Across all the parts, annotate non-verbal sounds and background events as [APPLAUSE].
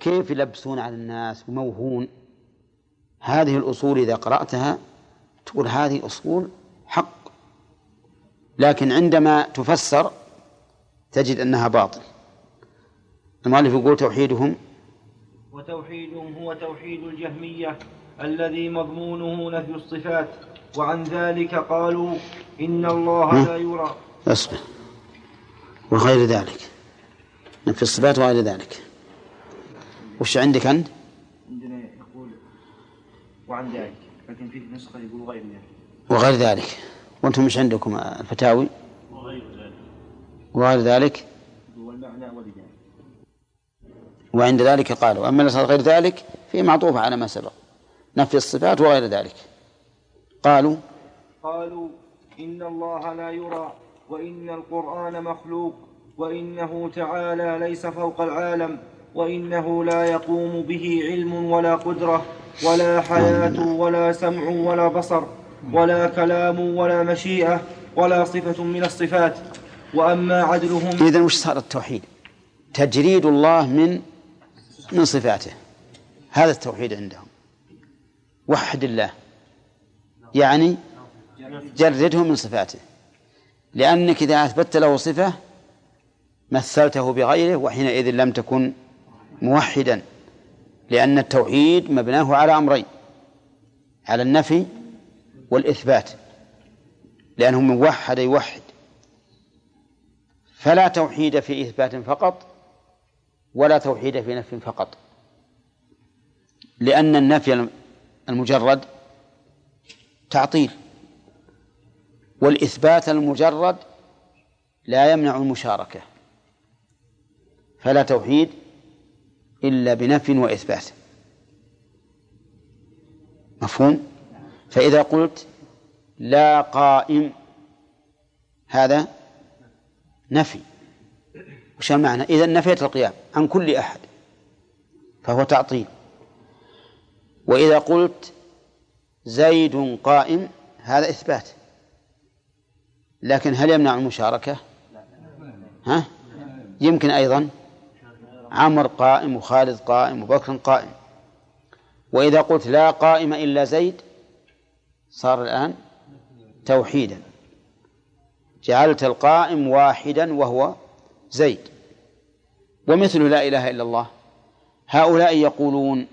كيف يلبسون على الناس موهون هذه الأصول إذا قرأتها تقول هذه أصول حق. لكن عندما تفسر تجد أنها باطل. المؤلف يقول توحيدهم وتوحيدهم هو توحيد الجهمية الذي مضمونه نفي الصفات وعن ذلك قالوا إن الله لا يرى. أصبر. وغير ذلك. نفي الصفات وغير ذلك. وش عندك أنت؟ عندنا يقول وعن ذلك لكن في نسخة يقول غير ذلك. وغير ذلك. وأنتم مش عندكم الفتاوي وغير ذلك. وغير ذلك؟ والمعنى ولذلك وعند ذلك قالوا أما الأصل غير ذلك في معطوفة على ما سبق. نفي الصفات وغير ذلك. قالوا؟ قالوا إن الله لا يرى وإن القرآن مخلوق وإنه تعالى ليس فوق العالم. وإنه لا يقوم به علم ولا قدرة ولا حياة ولا سمع ولا بصر ولا كلام ولا مشيئة ولا صفة من الصفات. وأما عدلهم إذا وش صار التوحيد؟ تجريد الله من من صفاته. هذا التوحيد عندهم. وحد الله. يعني جرده من صفاته. لأنك إذا أثبتت له صفة مثلته بغيره وحينئذ لم تكن موحدا لأن التوحيد مبناه على أمرين على النفي والإثبات لأنه من وحد يوحد. فلا توحيد في إثبات فقط ولا توحيد في نفي فقط لأن النفي المجرد تعطيل والإثبات المجرد لا يمنع المشاركة. فلا توحيد إلا بنفي وإثبات. مفهوم؟ فإذا قلت لا قائم هذا نفي. وش المعنى؟ إذا نفيت القيام عن كل أحد فهو تعطيل. وإذا قلت زيد قائم هذا إثبات. لكن هل يمنع المشاركة؟ ها؟ يمكن أيضا. عمر قائم وخالد قائم وبكر قائم. وإذا قلت لا قائم إلا زيد صار الآن توحيدا. جعلت القائم واحدا وهو زيد. ومثل لا إله إلا الله. هؤلاء يقولون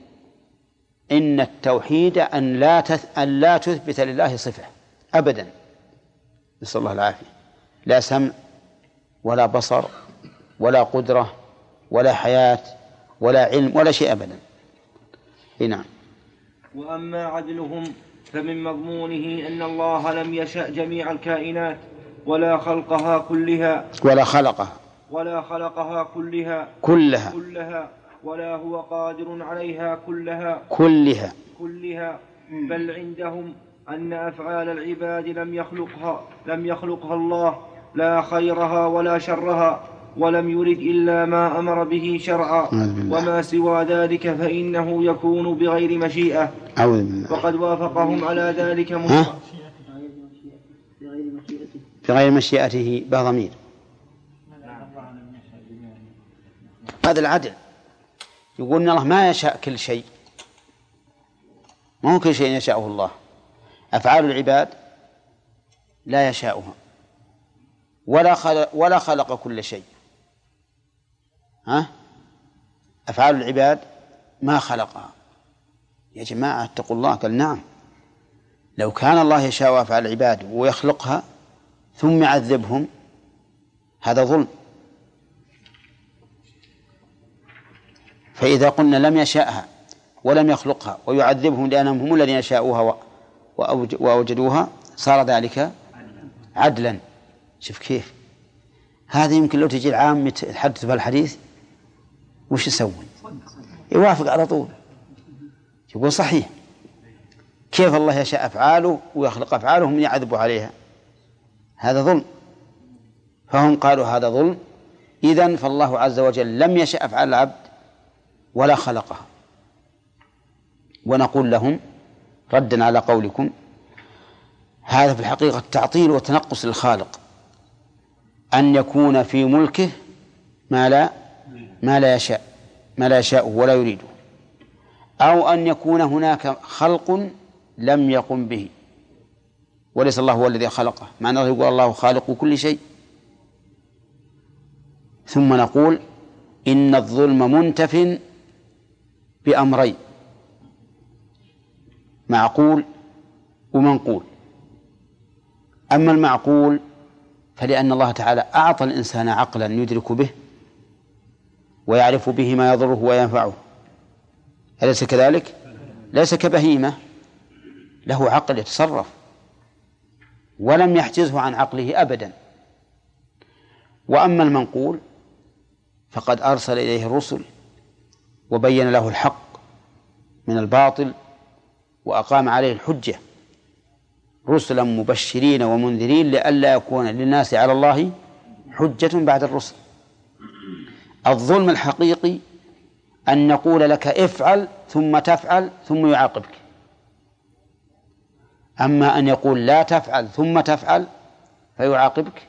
إن التوحيد أن لا. أن لا تثبت لله صفة أبدا. نسأل الله العافية. لا سمع ولا بصر ولا قدرة ولا حياة ولا علم ولا شيء أبدا. نعم. وأما عدلهم فمن مضمونه أن الله لم يشأ جميع الكائنات ولا خلقها كلها. ولا خلقها. ولا خلقها كلها. كلها. كلها. ولا هو قادر عليها كلها. كلها. كلها. بل عندهم أن أفعال العباد لم يخلقها لم يخلقها الله. لا خيرها ولا شرها. ولم يرد إلا ما أمر به شرعا. وما سوى ذلك فإنه يكون بغير مشيئة. أعوذ بالله. وقد وافقهم على ذلك؟ مصطفى بغير مشيئته به ضمير هذا العدل. يقول إن الله ما يشاء كل شيء. ما هو كل شيء يشاءه الله. أفعال العباد لا يشاؤها. ولا خلق ولا خلق كل شيء. ها؟ أفعال العباد ما خلقها. يا جماعة اتقوا الله. قال نعم. لو كان الله يشاء افعال العباد ويخلقها ثم يعذبهم هذا ظلم. فإذا قلنا لم يشاءها ولم يخلقها ويعذبهم لأنهم هم الذين شاءوها وأوجدوها صار ذلك عدلا. شوف كيف. هذا يمكن لو تجي العام يتحدث بهالحديث وش يسوي يوافق على طول. يقول صحيح. كيف الله يشاء أفعاله ويخلق أفعاله من يعذب عليها؟ هذا ظلم. فهم قالوا هذا ظلم. إذن فالله عز وجل لم يشأ أفعال العبد ولا خلقها. ونقول لهم ردا على قولكم هذا في الحقيقة تعطيل وتنقص للخالق. أن يكون في ملكه ما لا ما لا يشاء ما لا يشاء ولا يريده أو أن يكون هناك خلق لم يقم به. وليس الله هو الذي خلقه. مع أنه يقول الله خالق كل شيء. ثم نقول إن الظلم منتف بأمرين. معقول ومنقول. أما المعقول فلأن الله تعالى أعطى الإنسان عقلا يدرك به ويعرف به ما يضره وينفعه. أليس كذلك؟ ليس كبهيمة. له عقل يتصرف. ولم يحجزه عن عقله أبدا. وأما المنقول فقد أرسل إليه الرسل وبين له الحق من الباطل وأقام عليه الحجة. رسلا مبشرين ومنذرين لئلا يكون للناس على الله حجة بعد الرسل. الظلم الحقيقي أن نقول لك افعل ثم تفعل ثم يعاقبك. أما أن يقول لا تفعل ثم تفعل فيعاقبك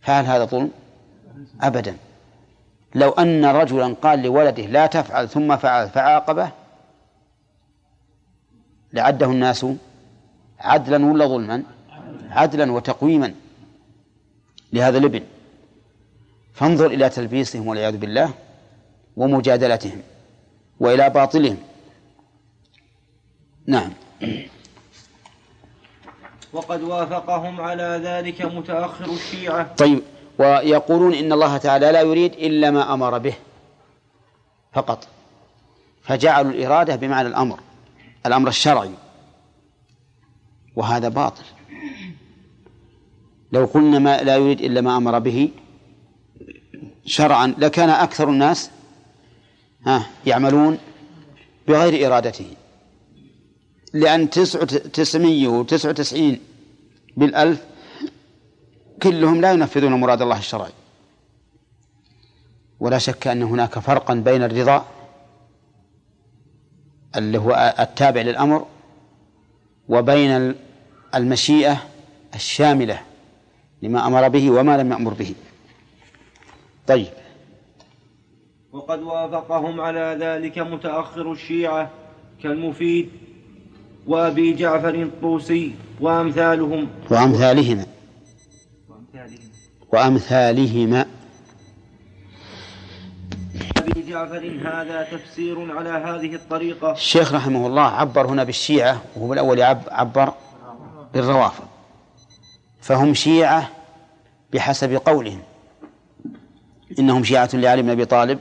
فهل هذا ظلم؟ أبدا. لو أن رجلا قال لولده لا تفعل ثم فعل فعاقبه لعده الناس عدلا ولا ظلما؟ عدلا وتقويما لهذا الابن. فانظر إلى تلبيسهم والعياذ بالله ومجادلتهم وإلى باطلهم. نعم. وقد وافقهم على ذلك متأخر الشيعة. طيب ويقولون إن الله تعالى لا يريد إلا ما أمر به فقط. فجعلوا الإرادة بمعنى الأمر الأمر الشرعي. وهذا باطل. لو قلنا ما لا يريد إلا ما أمر به شرعا لكان أكثر الناس ها يعملون بغير إرادته. لأن تسعة تسعمية وتسعة وتسعين بالألف كلهم لا ينفذون مراد الله الشرعي. ولا شك أن هناك فرقا بين الرضا اللي هو التابع للأمر وبين المشيئة الشاملة لما أمر به وما لم يأمر به. طيب. وقد وافقهم على ذلك متأخر الشيعة كالمفيد وأبي جعفر الطوسي وأمثالهم. وأمثالهما. وأمثالهما. أبي جعفر هذا تفسير على هذه الطريقة. الشيخ رحمه الله عبر هنا بالشيعة وهو الأول عبر بالروافض. فهم شيعة بحسب قولهم. إنهم شيعة لعلي بن أبي طالب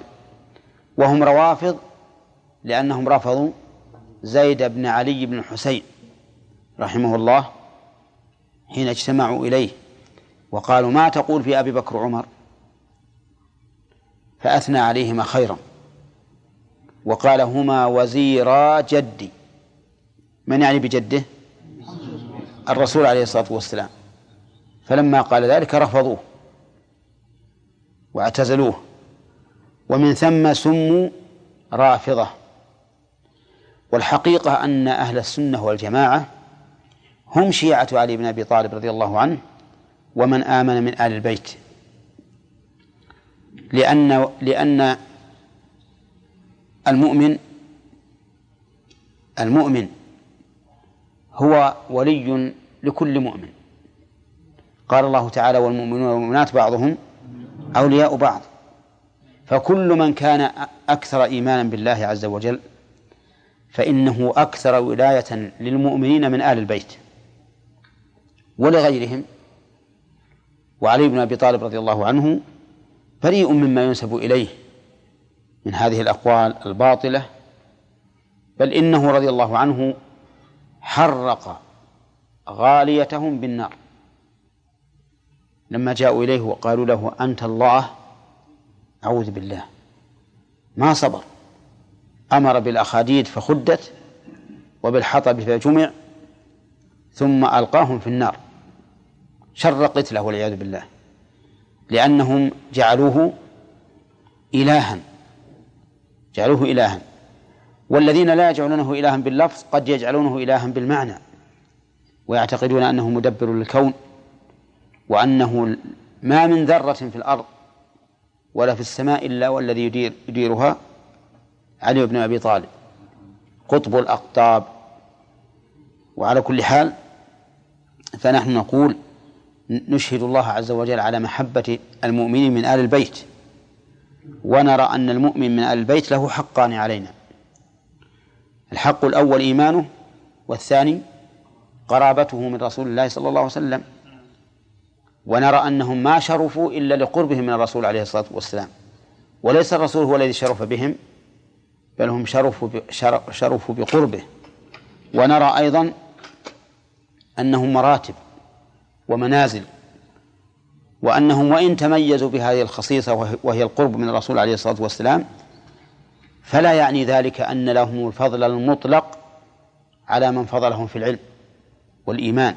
وهم روافض لأنهم رفضوا زيد بن علي بن الحسين رحمه الله حين اجتمعوا إليه وقالوا ما تقول في أبي بكر وعمر؟ فأثنى عليهما خيرا وقال هما وزيرا جدي. من يعني بجده؟ الرسول عليه الصلاة والسلام. فلما قال ذلك رفضوه. واعتزلوه. ومن ثم سموا رافضة. والحقيقة أن أهل السنة والجماعة هم شيعة علي بن أبي طالب رضي الله عنه ومن آمن من آل البيت. لأن لأن المؤمن المؤمن هو ولي لكل مؤمن. قال الله تعالى والمؤمنون والمؤمنات بعضهم أولياء بعض. فكل من كان أكثر إيمانا بالله عز وجل فإنه أكثر ولاية للمؤمنين من آل البيت ولغيرهم. وعلي بن أبي طالب رضي الله عنه بريء مما ينسب إليه من هذه الأقوال الباطلة بل إنه رضي الله عنه حرق غاليتهم بالنار. لما جاءوا إليه وقالوا له أنت الله أعوذ بالله. ما صبر. أمر بالأخاديد فخدت وبالحطب فجمع ثم ألقاهم في النار. شر قتله والعياذ بالله. لأنهم جعلوه إلها. جعلوه إلها. والذين لا يجعلونه إلها باللفظ قد يجعلونه إلها بالمعنى. ويعتقدون أنه مدبر للكون. وأنه ما من ذرة في الأرض ولا في السماء إلا والذي يدير يديرها علي بن أبي طالب. قطب الأقطاب. وعلى كل حال فنحن نقول نشهد الله عز وجل على محبة المؤمنين من آل البيت. ونرى أن المؤمن من آل البيت له حقان علينا. الحق الأول إيمانه والثاني قرابته من رسول الله صلى الله عليه وسلم. ونرى أنهم ما شرفوا إلا لقربهم من الرسول عليه الصلاة والسلام. وليس الرسول هو الذي شرف بهم بل هم شرفوا شرفوا بقربه. ونرى أيضا أنهم مراتب ومنازل وأنهم وإن تميزوا بهذه الخصيصة وهي القرب من الرسول عليه الصلاة والسلام فلا يعني ذلك أن لهم الفضل المطلق على من فضلهم في العلم والإيمان.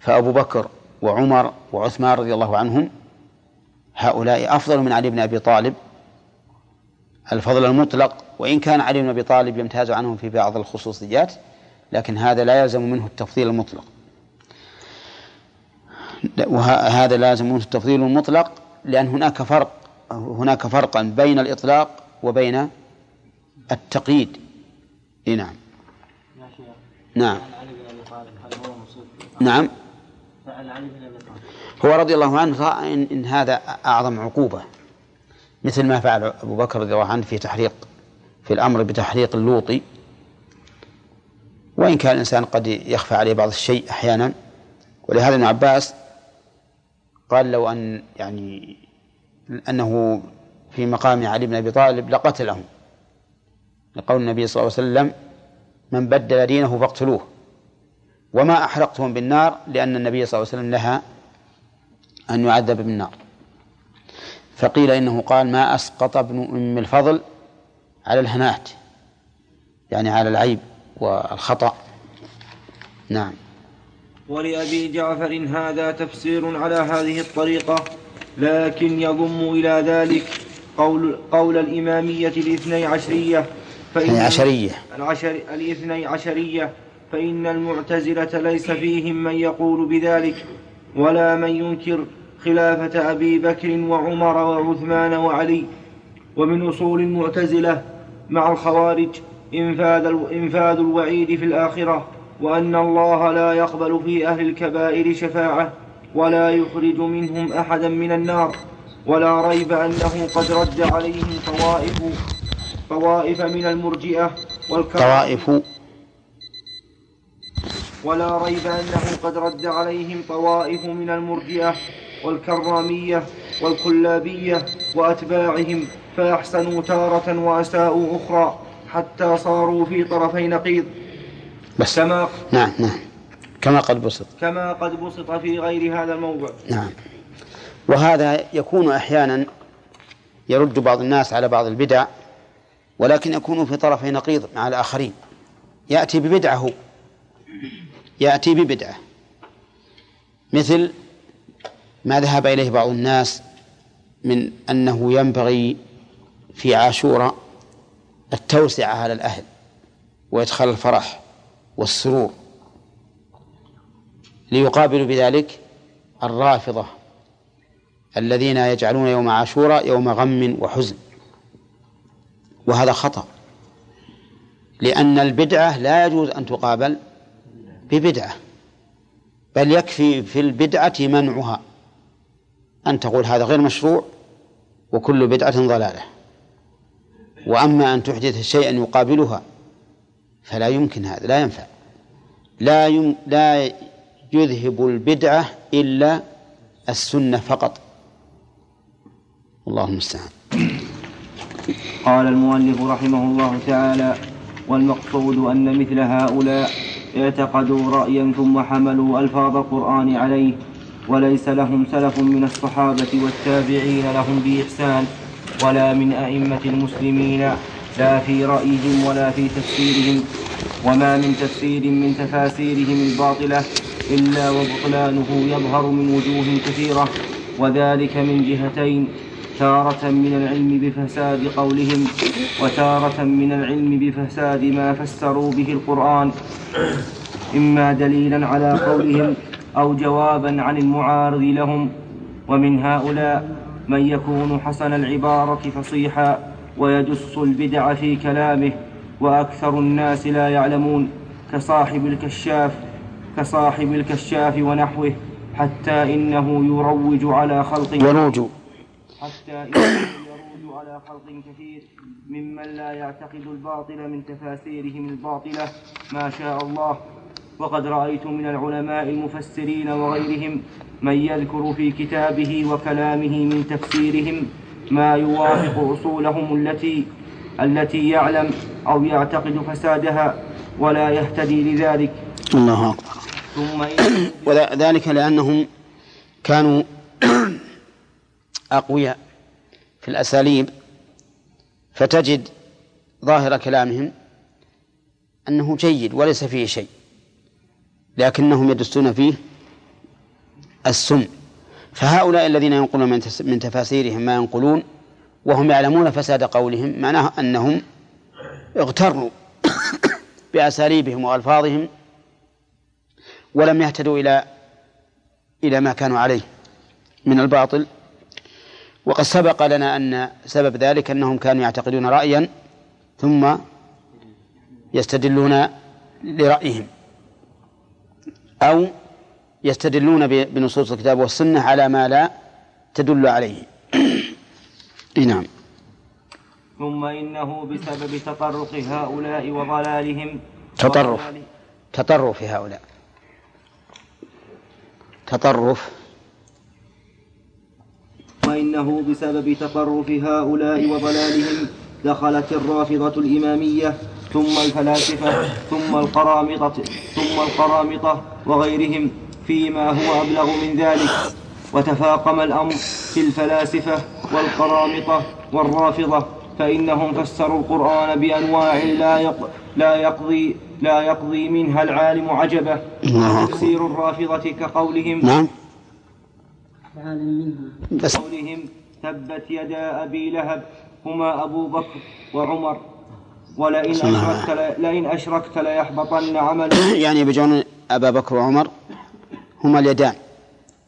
فأبو بكر وعمر وعثمان رضي الله عنهم هؤلاء أفضل من علي بن أبي طالب. الفضل المطلق وإن كان علي بن أبي طالب يمتاز عنهم في بعض الخصوصيات لكن هذا لا يلزم منه التفضيل المطلق. وهذا لازم منه التفضيل المطلق لأن هناك فرق هناك فرقا بين الإطلاق وبين التقييد. نعم. نعم. نعم. هو رضي الله عنه رأى إن, إن هذا أعظم عقوبة مثل ما فعل أبو بكر رضي الله عنه في تحريق في الأمر بتحريق اللوطي وإن كان الإنسان قد يخفى عليه بعض الشيء أحيانا. ولهذا ابن عباس قال لو أن يعني أنه في مقام علي بن أبي طالب لقتلهم لقول النبي صلى الله عليه وسلم من بدل دينه فاقتلوه. وما أحرقتهم بالنار لأن النبي صلى الله عليه وسلم لها أن يعذب بالنار. فقيل إنه قال ما أسقط ابن أم الفضل على الهنات يعني على العيب والخطأ. نعم. ولأبي جعفر هذا تفسير على هذه الطريقة لكن يضم إلى ذلك قول, قول الإمامية الاثني عشرية فإن عشرية. العشر الاثني عشرية فإن المعتزلة ليس فيهم من يقول بذلك ولا من ينكر خلافة أبي بكر وعمر وعثمان وعلي. ومن أصول المعتزلة مع الخوارج إنفاذ, الوعيد في الآخرة وأن الله لا يقبل في أهل الكبائر شفاعة ولا يخرج منهم أحدا من النار. ولا ريب أنه قد رد عليهم طوائف طوائف من المرجئة طوائف ولا ريب أنه قد رد عليهم طوائف من المرجئة والكرامية والكلابية وأتباعهم فأحسنوا تارة وأساءوا أخرى حتى صاروا في طرفي نقيض. بس. كما نعم نعم. كما قد بسط. كما قد بسط في غير هذا الموضع. نعم. وهذا يكون أحيانا يرد بعض الناس على بعض البدع ولكن يكون في طرفي نقيض مع الآخرين. يأتي ببدعه. يأتي ببدعة. مثل ما ذهب إليه بعض الناس من أنه ينبغي في عاشوراء التوسعة على الأهل وإدخال الفرح والسرور. ليقابلوا بذلك الرافضة الذين يجعلون يوم عاشوراء يوم غم وحزن. وهذا خطأ لأن البدعة لا يجوز أن تقابل ببدعة بل يكفي في البدعة منعها. أن تقول هذا غير مشروع وكل بدعة ضلالة. وأما أن تحدث شيئا يقابلها فلا يمكن هذا لا ينفع. لا يم لا يذهب البدعة إلا السنة فقط. الله المستعان. قال المؤلف رحمه الله تعالى والمقصود أن مثل هؤلاء اعتقدوا رأيا ثم حملوا ألفاظ القرآن عليه وليس لهم سلف من الصحابة والتابعين لهم بإحسان ولا من أئمة المسلمين لا في رأيهم ولا في تفسيرهم وما من تفسير من تفاسيرهم الباطلة إلا وبطلانه يظهر من وجوه كثيرة وذلك من جهتين تارة من العلم بفساد قولهم وتارة من العلم بفساد ما فسروا به القرآن. إما دليلا على قولهم أو جوابا عن المعارض لهم. ومن هؤلاء من يكون حسن العبارة فصيحا ويدس البدع في كلامه وأكثر الناس لا يعلمون. كصاحب الكشاف كصاحب الكشاف ونحوه حتى إنه يروج على خلق يروج. حتى إنه يروج على خلق كثير ممن لا يعتقد الباطل من تفاسيرهم الباطلة. ما شاء الله. وقد رأيت من العلماء المفسرين وغيرهم من يذكر في كتابه وكلامه من تفسيرهم ما يوافق أصولهم التي التي يعلم أو يعتقد فسادها ولا يهتدي لذلك. الله أكبر. ثم وذلك لأنهم كانوا أقوياء في الأساليب فتجد ظاهر كلامهم أنه جيد وليس فيه شيء لكنهم يدسون فيه السم. فهؤلاء الذين ينقلون من من تفاسيرهم ما ينقلون وهم يعلمون فساد قولهم معناه أنهم اغتروا [COUGHS] بأساليبهم وألفاظهم ولم يهتدوا إلى إلى ما كانوا عليه من الباطل. وقد سبق لنا أن سبب ذلك أنهم كانوا يعتقدون رأيا ثم يستدلون لرأيهم أو يستدلون بنصوص الكتاب والسنة على ما لا تدل عليه. [CLEARS THROAT] نعم. ثم إنه بسبب تطرق هؤلاء وضلالهم تطرف. تطرف هؤلاء. تطرف وإنه بسبب تطرف هؤلاء وضلالهم دخلت الرافضة الإمامية ثم الفلاسفة ثم القرامطة ثم القرامطة وغيرهم فيما هو أبلغ من ذلك. وتفاقم الأمر في الفلاسفة والقرامطة والرافضة فإنهم فسروا القرآن بأنواع لا يق... لا يقضي لا يقضي منها العالم أكبر. تفسير الرافضة كقولهم نعم. عالم منها بس قولهم تبت يدا أبي لهب هما أبو بكر وعمر. ولئن أشركت لئن أشركت ليحبطن عملك. [LAUGHS] يعني يبجون أبا بكر وعمر هما اليدان.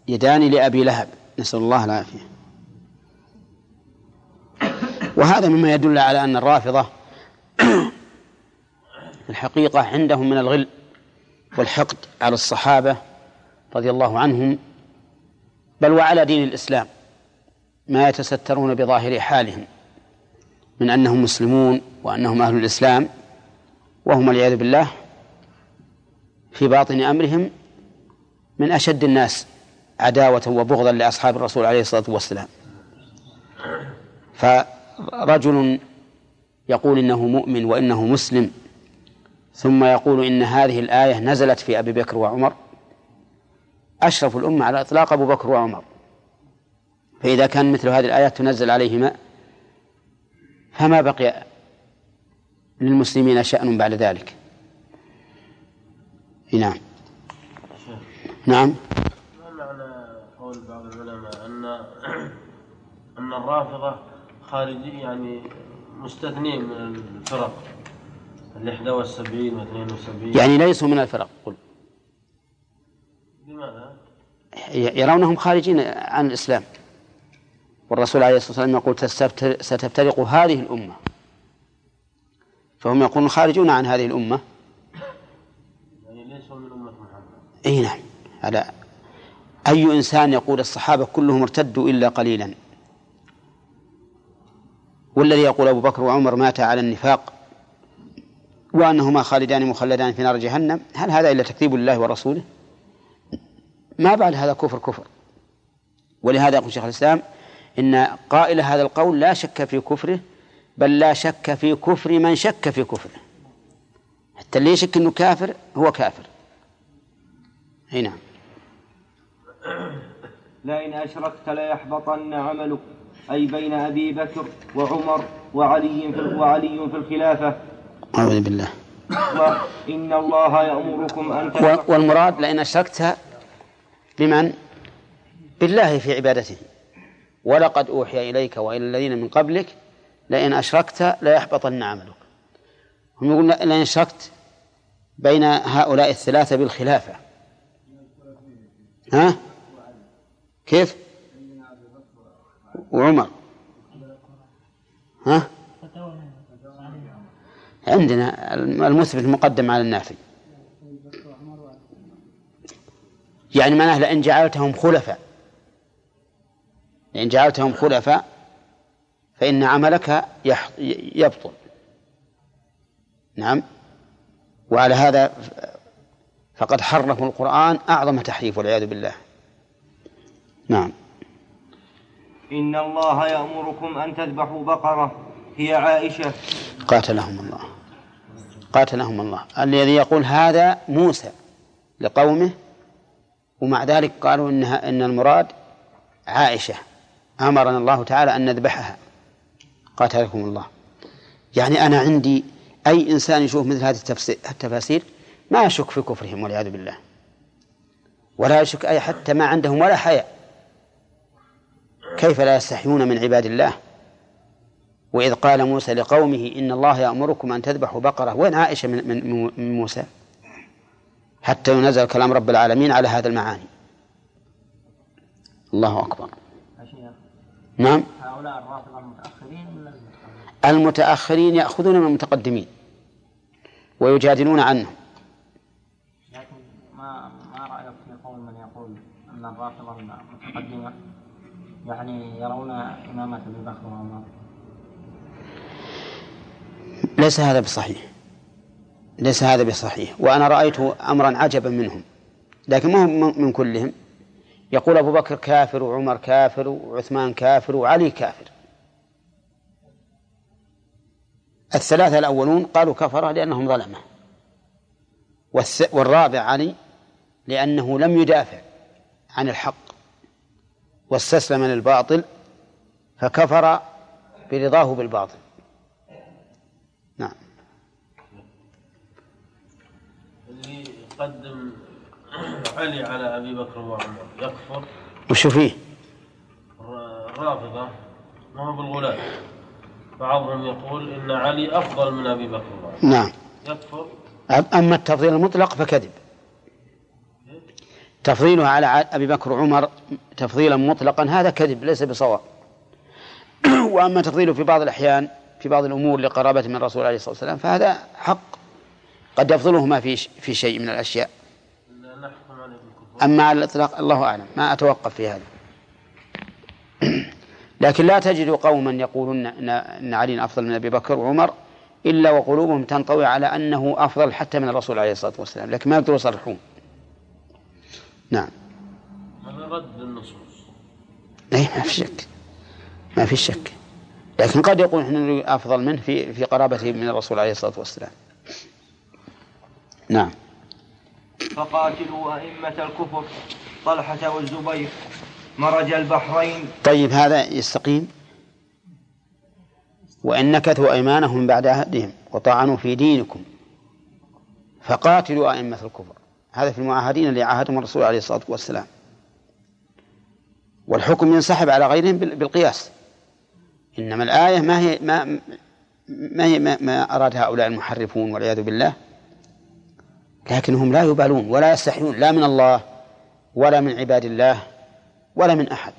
يدان لأبي لهب. نسأل الله العافية. وهذا مما يدل على أن الرافضة [CLEARS THROAT] الحقيقة عندهم من الغل والحقد على الصحابة رضي الله عنهم. بل وعلى دين الإسلام ما يتسترون بظاهر حالهم من أنهم مسلمون وأنهم أهل الإسلام وهم والعياذ بالله في باطن أمرهم من أشد الناس عداوة وبغضا لأصحاب الرسول عليه الصلاة والسلام. فرجل يقول إنه مؤمن وإنه مسلم ثم يقول إن هذه الآية نزلت في أبي بكر وعمر أشرف الأمة على إطلاق أبو بكر وعمر. فإذا كان مثل هذه الآيات تنزل عليهما فما بقي للمسلمين شأن بعد ذلك. نعم. نعم. ما معنى قول بعض العلماء أن [CLEARS THROAT] أن الرافضة خارجي يعني مستثنين من الفرق ال 71 و 72 يعني ليسوا من الفرق قل. لماذا؟ يرونهم خارجين عن الإسلام. والرسول عليه الصلاة والسلام يقول ستفترق هذه الأمة. فهم يقولون خارجون عن هذه الأمة. يعني ليسوا من أمة محمد. أي نعم. على أي إنسان يقول الصحابة كلهم ارتدوا إلا قليلا؟ والذي يقول أبو بكر وعمر ماتا على النفاق وأنهما خالدان مخلدان في نار جهنم؟ هل هذا إلا تكذيب لله ورسوله؟ ما بعد هذا كفر كفر. ولهذا يقول شيخ الإسلام إن قائل هذا القول لا شك في كفره بل لا شك في كفر من شك في كفره. حتى اللي يشك أنه كافر هو كافر. أي نعم. [COUGHS] لئن أشركت ليحبطن عملك أي بين أبي بكر وعمر وعلي في وعلي في الخلافة. أعوذ بالله. [COUGHS] وإن الله يأمركم أن والمراد لئن أشركت بمن؟ بالله في عبادته ولقد أوحي إليك وإلى الذين من قبلك لئن أشركت ليحبطن عملك هم يقولون لئن أشركت بين هؤلاء الثلاثة بالخلافة ها؟ كيف؟ وعمر ها؟ عندنا المثبت مقدم على النافي يعني معناه لئن جعلتهم خلفاء. لئن جعلتهم خلفاء فإن عملك يبطل. نعم. وعلى هذا فقد حرفوا القرآن أعظم تحريف والعياذ بالله. نعم. إن الله يأمركم أن تذبحوا بقرة هي عائشة. قاتلهم الله. قاتلهم الله. الذي يقول هذا موسى لقومه ومع ذلك قالوا إنها إن المراد عائشة. أمرنا الله تعالى أن نذبحها. قاتلكم الله. يعني أنا عندي أي إنسان يشوف مثل هذه التفاسير ما يشك في كفرهم والعياذ بالله. ولا يشك أي حتى ما عندهم ولا حياء. كيف لا يستحيون من عباد الله؟ وإذ قال موسى لقومه إن الله يأمركم أن تذبحوا بقرة. وين عائشة من, من, من موسى؟ حتى ينزل كلام رب العالمين على هذا المعاني. الله أكبر. نعم. هؤلاء الرافضة المتأخرين المتأخرين يأخذون من المتقدمين ويجادلون عنهم. لكن ما ما رأيك في قول من يقول أن الرافضة المتقدمة يعني يرون إمامة أبي بكر وعمر؟ ليس هذا بصحيح. ليس هذا بصحيح. وأنا رأيت أمرا عجبا منهم لكن ما هو من كلهم. يقول أبو بكر كافر وعمر كافر وعثمان كافر وعلي كافر. الثلاثة الأولون قالوا كفر لأنهم ظلمة. والرابع علي لأنه لم يدافع عن الحق واستسلم للباطل فكفر برضاه بالباطل نعم يقدم [CLEARS THROAT] علي على أبي بكر وعمر. يكفر. وشو فيه؟ الرافضه ما هو بالغلاة بعضهم يقول إن علي أفضل من أبي بكر وعمر. نعم. يكفر. أما التفضيل المطلق فكذب. تفضيله على أبي بكر وعمر تفضيلا مطلقا هذا كذب ليس بصواب. [CLEARS THROAT] وأما تفضيله في بعض الأحيان في بعض الأمور لقرابة من الرسول عليه الصلاة والسلام فهذا حق. قد يفضلهما في في شيء من الأشياء. أما على الإطلاق الله أعلم ما أتوقف في هذا. [CLEARS THROAT] لكن لا تجد قوما يقولون أن علي أفضل من أبي بكر وعمر إلا وقلوبهم تنطوي على أنه أفضل حتى من الرسول عليه الصلاة والسلام. لكن ما يقدروا يصرحون. نعم. رد النصوص أي ما في شك. ما في شك. لكن قد يقول إحنا أفضل منه في في قرابته من الرسول عليه الصلاة والسلام. نعم. فقاتلوا أئمة الكفر طلحة والزبير مرج البحرين. طيب هذا يستقيم؟ وإن نكثوا أيمانهم بعد عهدهم وطعنوا في دينكم فقاتلوا أئمة الكفر. هذا في المعاهدين اللي عاهدهم الرسول عليه الصلاة والسلام. والحكم ينسحب على غيرهم بالقياس. إنما الآية ما هي ما ما هي ما, ما أراد هؤلاء المحرفون والعياذ بالله؟ لكنهم لا يبالون ولا يستحيون لا من الله ولا من عباد الله ولا من أحد.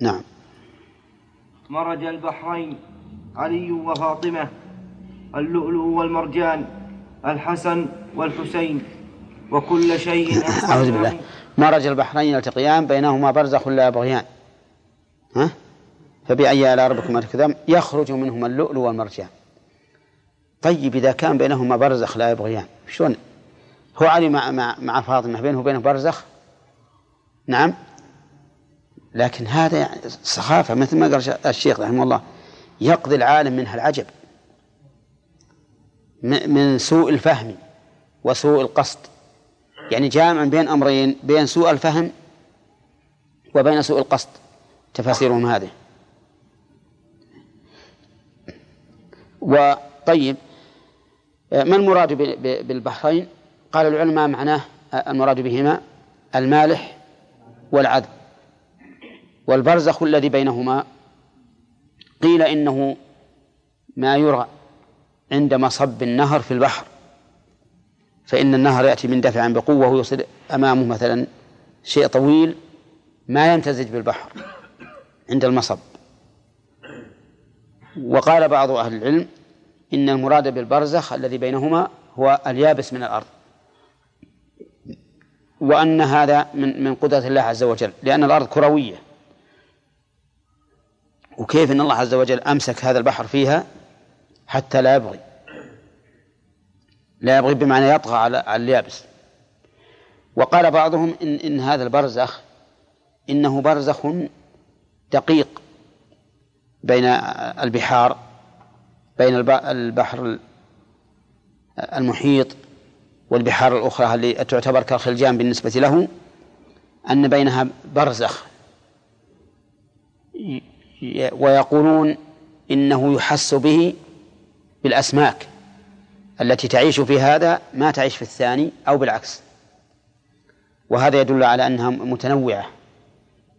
نعم. مرج البحرين علي وفاطمة اللؤلؤ والمرجان الحسن والحسين وكل شيء [LAUGHS] أعوذ بالله. مرج البحرين يلتقيان بينهما برزخ لا يبغيان ها؟ فبأي آلاء ربكما تكذبان؟ يخرج منهما اللؤلؤ والمرجان. طيب إذا كان بينهما برزخ لا يبغيان شلون؟ هو علي مع مع مع فاطمة بينه وبينه برزخ؟ نعم. لكن هذا يعني سخافة مثل ما قال الشيخ رحمه الله يقضي العالم منها العجب من سوء الفهم وسوء القصد. يعني جامع بين أمرين بين سوء الفهم وبين سوء القصد. تفاسيرهم هذه. وطيب ما المراد بالبحرين؟ قال العلماء معناه المراد بهما المالح والعذب. والبرزخ الذي بينهما قيل إنه ما يرى عند مصب النهر في البحر فإن النهر يأتي من دفع بقوة ويصل أمامه مثلا شيء طويل ما يمتزج بالبحر عند المصب. وقال بعض أهل العلم إن المراد بالبرزخ الذي بينهما هو اليابس من الأرض. وأن هذا من من قدرة الله عز وجل لأن الأرض كروية. وكيف أن الله عز وجل أمسك هذا البحر فيها؟ حتى لا يبغي. لا يبغي بمعنى يطغى على اليابس. وقال بعضهم إن, إن هذا البرزخ إنه برزخ دقيق بين البحار. بين البحر المحيط والبحار الأخرى اللي تعتبر كالخلجان بالنسبة له أن بينها برزخ. ويقولون إنه يحس به بالأسماك التي تعيش في هذا ما تعيش في الثاني أو بالعكس. وهذا يدل على أنها متنوعة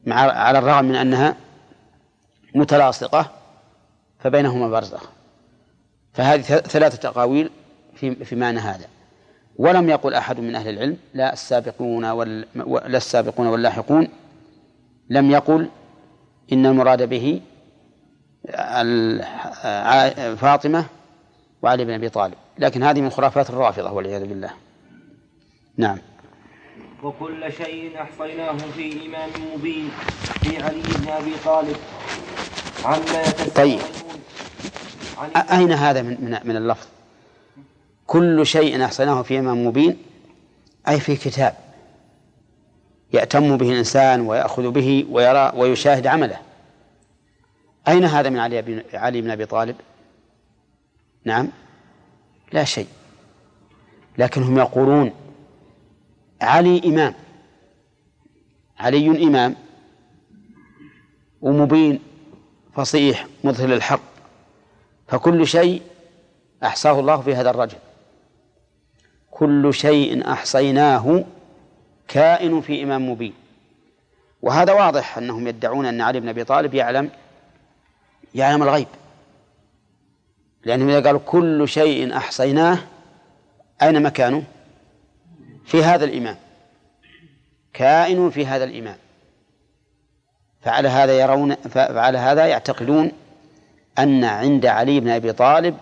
على الرغم من أنها متلاصقة فبينهما برزخ. فهذه ثلاثة أقاويل في في معنى هذا. ولم يقل أحد من أهل العلم لا السابقون وال لا السابقون واللاحقون لم يقل إن المراد به فاطمة وعلي بن أبي طالب. لكن هذه من خرافات الرافضة والعياذ بالله. نعم. وكل شيء أحصيناه في إمام مبين في علي بن أبي طالب. عما طيب. أين هذا من من, من اللفظ؟ كل شيء أحصيناه في إمام مبين أي في كتاب. يأتم به الإنسان ويأخذ به ويرى ويشاهد عمله. أين هذا من علي بن علي بن أبي طالب؟ نعم. لا شيء. لكن هم يقولون علي إمام. علي إمام ومبين فصيح مظهر الحق فكل شيء أحصاه الله في هذا الرجل. كل شيء أحصيناه كائن في إمام مبين. وهذا واضح أنهم يدعون أن علي بن أبي طالب يعلم يعلم الغيب. لأنهم إذا قالوا كل شيء أحصيناه أين مكانه؟ في هذا الإمام. كائن في هذا الإمام. فعلى هذا يرون فعلى هذا يعتقدون أن عند علي بن أبي طالب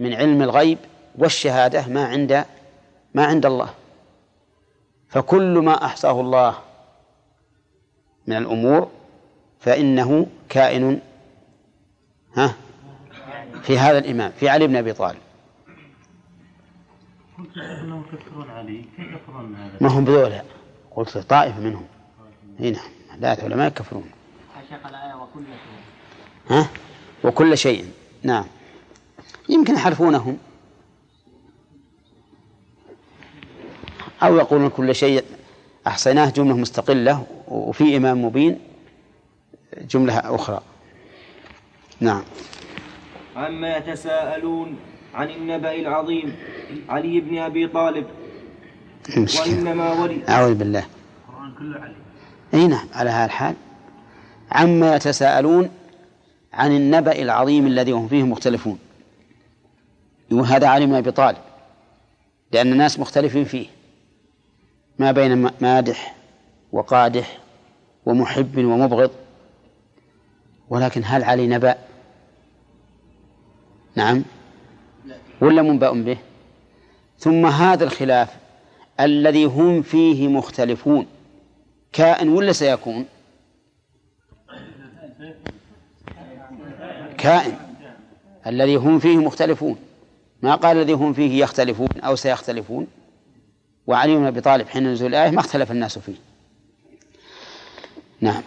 من علم الغيب والشهادة ما عند ما عند الله. فكل ما أحصاه الله من الأمور فإنه كائن ها في هذا الإمام في علي بن أبي طالب. إنهم يكفرون علي كيف يكفرون هذا؟ ما هم بذولا. قلت طائفة منهم. هنا لا هؤلاء ما يكفرون ها؟ وكل شيء. نعم. يمكن يحرفونهم. أو يقولون كل شيء أحصيناه جملة مستقلة وفي إمام مبين جملة أخرى. نعم. عما يتساءلون عن النبأ العظيم علي بن أبي طالب. وإنما ولي أعوذ بالله. القرآن كله علي. أي نعم على هذا الحال. عما يتساءلون عن النبأ العظيم الذي هم فيه مختلفون. وهذا بن أبي طالب لأن الناس مختلفين فيه. ما بين مادح وقادح ومحب ومبغض. ولكن هل علي نبأ؟ نعم. ولا منبأ به؟ ثم هذا الخلاف الذي هم فيه مختلفون. كائن ولا سيكون؟ كائن الذي هم فيه مختلفون. ما قال الذي هم فيه يختلفون أو سيختلفون؟ وعلي بن أبي طالب حين نزول الآية ما اختلف الناس فيه. نعم.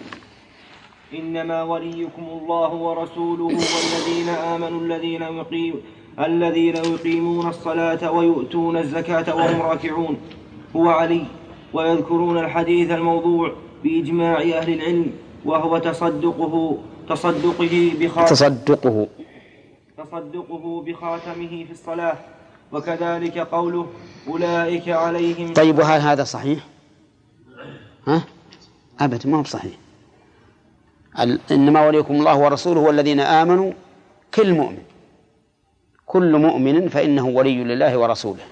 إنما وليكم الله ورسوله والذين آمنوا الذين يقيم الذين يقيمون الصلاة ويؤتون الزكاة وهم راكعون. هو علي. ويذكرون الحديث الموضوع بإجماع أهل العلم وهو تصدقه تصدقه بخاتم تصدقه. تصدقه بخاتمه في الصلاة. وكذلك قوله أولئك عليهم طيب وهل هذا صحيح؟ ها؟ أبدا ما هو صحيح. إنما وليكم الله ورسوله والذين آمنوا كل مؤمن. كل مؤمن فإنه ولي لله ورسوله.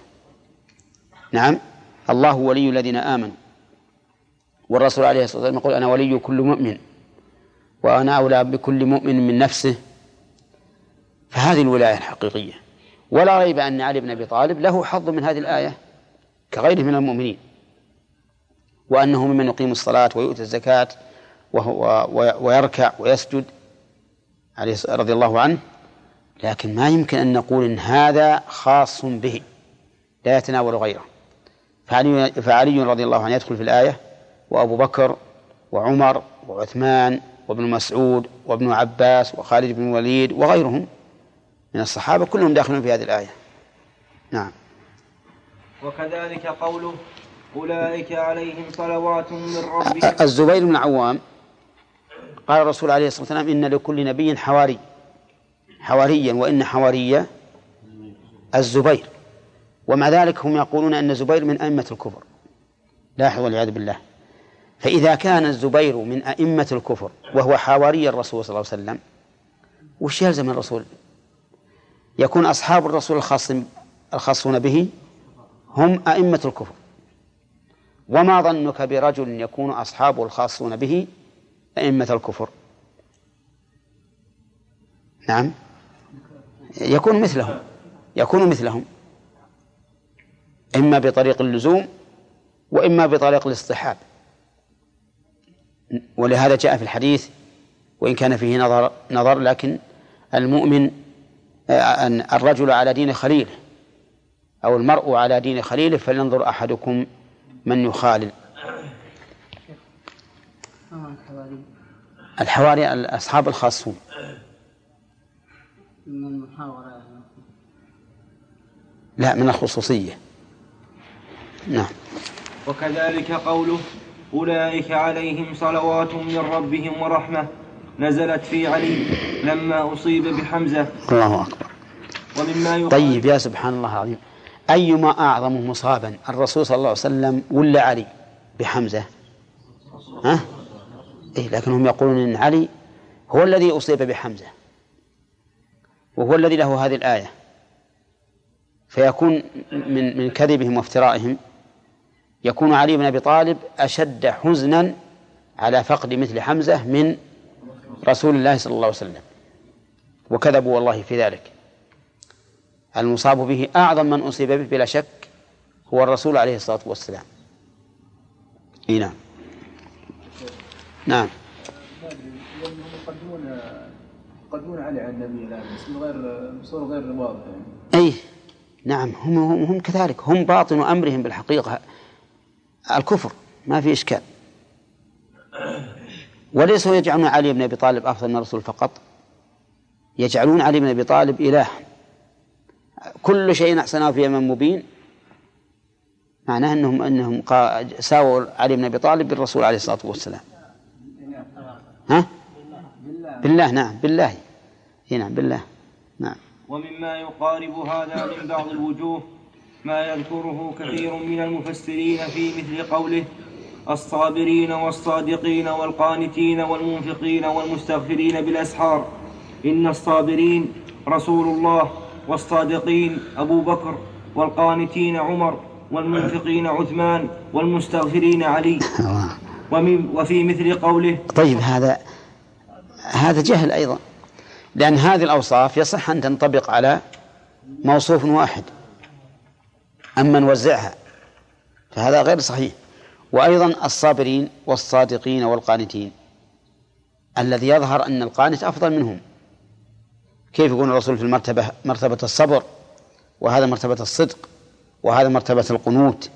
نعم؟ الله ولي الذين آمنوا. والرسول عليه الصلاة والسلام يقول أنا ولي كل مؤمن. وأنا أولى بكل مؤمن من نفسه فهذه الولاية الحقيقية. ولا ريب أن علي بن أبي طالب له حظ من هذه الآية كغيره من المؤمنين وأنه ممن يقيم الصلاة ويؤتي الزكاة وهو ويركع ويسجد عليه رضي الله عنه. لكن ما يمكن أن نقول إن هذا خاص به لا يتناول غيره. فعلي, فعلي رضي الله عنه يدخل في الآية وأبو بكر وعمر وعثمان وابن مسعود وابن عباس وخالد بن الوليد وغيرهم من الصحابة كلهم داخلون في هذه الآية. نعم. وكذلك قوله أولئك عليهم صلوات من ربهم. الزبير بن العوام قال الرسول عليه الصلاة والسلام إن لكل نبي حواري حواريا وإن حواري الزبير. ومع ذلك هم يقولون أن الزبير من أئمة الكفر. لاحظوا والعياذ بالله. فإذا كان الزبير من أئمة الكفر وهو حواري الرسول صلى الله عليه وسلم وش يلزم الرسول؟ يكون أصحاب الرسول الخاص الخاصون به هم أئمة الكفر. وما ظنك برجل يكون أصحابه الخاصون به أئمة الكفر؟ نعم. يكون مثلهم. يكون مثلهم. إما بطريق اللزوم وإما بطريق الاصطحاب. ولهذا جاء في الحديث وإن كان فيه نظر نظر لكن المؤمن أن الرجل على دين خليله أو المرء على دين خليله فلينظر أحدكم من يخالل. الحواري أصحاب الخاصون. من المحاورة لا من الخصوصية. نعم. وكذلك قوله أولئك عليهم صلوات من ربهم ورحمة نزلت في علي لما أصيب بحمزة. الله أكبر. ومما طيب يا سبحان الله العظيم. أيما أعظم مصابا الرسول صلى الله عليه وسلم ولا علي بحمزة؟ ها؟ إيه لكنهم يقولون إن علي هو الذي أصيب بحمزة. وهو الذي له هذه الآية. فيكون من من كذبهم وافترائهم. يكون علي بن أبي طالب أشد حزنا على فقد مثل حمزة من رسول الله صلى الله عليه وسلم. وكذبوا والله في ذلك. المصاب به أعظم من أصيب به بلا شك هو الرسول عليه الصلاة والسلام. إي نعم. نعم. يقدمون علي على النبي الان بس غير بصورة غير واضحة يعني. أي نعم. هم هم هم كذلك. هم باطن أمرهم بالحقيقة. الكفر ما في إشكال. وليسوا يجعلون علي بن أبي طالب أفضل من الرسول فقط يجعلون علي بن أبي طالب إله كل شيء أحسنه في يمن مبين معناه أنهم أنهم ساووا علي بن أبي طالب بالرسول عليه الصلاة والسلام. ها؟ بالله نعم بالله. نعم بالله. نعم. ومما يقارب هذا من بعض الوجوه ما يذكره كثير من المفسرين في مثل قوله الصابرين والصادقين والقانتين والمنفقين والمستغفرين بالأسحار. إن الصابرين رسول الله والصادقين أبو بكر والقانتين عمر والمنفقين عثمان والمستغفرين علي. ومن وفي مثل قوله طيب هذا هذا جهل أيضا لأن هذه الأوصاف يصح أن تنطبق على موصوف واحد. أما نوزعها فهذا غير صحيح. وأيضا الصابرين والصادقين والقانتين الذي يظهر أن القانت أفضل منهم. كيف يكون الرسول في المرتبة مرتبة الصبر وهذا مرتبة الصدق وهذا مرتبة القنوت؟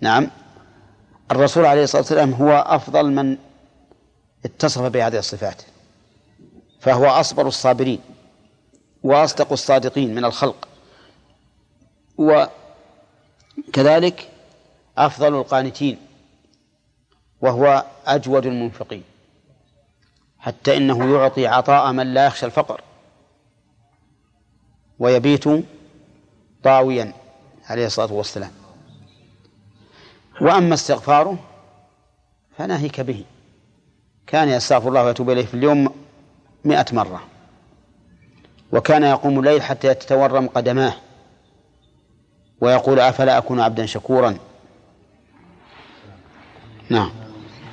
نعم. الرسول عليه الصلاة والسلام هو أفضل من اتصف بهذه الصفات فهو أصبر الصابرين وأصدق الصادقين من الخلق وكذلك أفضل القانتين وهو أجود المنفقين حتى إنه يعطي عطاء من لا يخشى الفقر ويبيت طاويا عليه الصلاة والسلام. وأما استغفاره فناهيك به. كان يستغفر الله ويتوب إليه في اليوم مئة مرة وكان يقوم الليل حتى تتورم قدماه. ويقول أفلا أكون عبدا شكورا؟ نعم.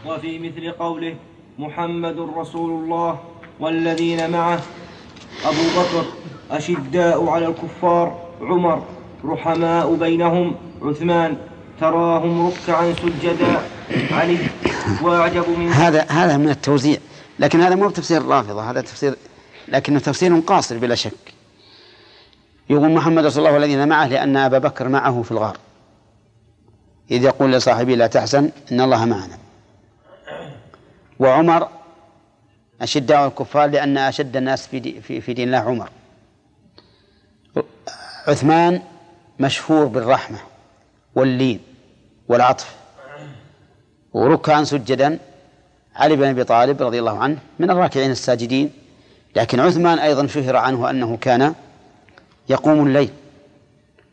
وفي مثل قوله محمد رسول الله والذين معه أبو بكر أشداء على الكفار عمر رحماء بينهم عثمان تراهم ركعا سجدا علي واعجب من هذا هذا من التوزيع لكن هذا مو بتفسير الرافضة هذا تفسير لكنه تفسير قاصر بلا شك. يقول محمد رسول الله والذين معه لأن أبا بكر معه في الغار. إذ يقول لصاحبه لا تحزن إن الله معنا. وعمر أشداء الكفار لأن أشد الناس في, في, في دين الله عمر. عثمان مشهور بالرحمة واللين والعطف. وركعا سجدا علي بن أبي طالب رضي الله عنه من الراكعين الساجدين. لكن عثمان أيضا شهر عنه أنه كان يقوم الليل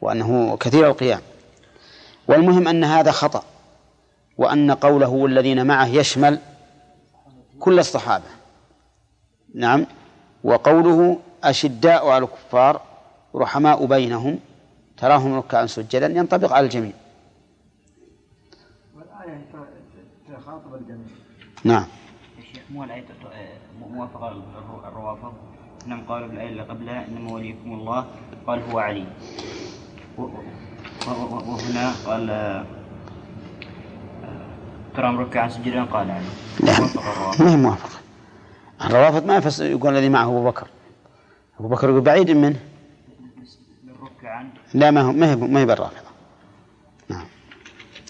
وأنه كثير القيام. والمهم أن هذا خطأ وأن قوله والذين معه يشمل كل الصحابة. نعم. وقوله أشداء على الكفار رحماء بينهم تراهم ركعا سجدا ينطبق على الجميع. والآية تخاطب الجميع. نعم. مو الآية موافقة الروافض؟ انهم قالوا بالآية اللي قبلها إنما وليكم الله قال هو علي. وهنا قال آه، تراهم ركعا سجدا قال علي. الروافض ما هي موافقة. الروافض ما يفس يقول الذي معه أبو بكر. أبو بكر يقول بعيد منه. لا ما هو ما هي ما هي بالرافضة. نعم.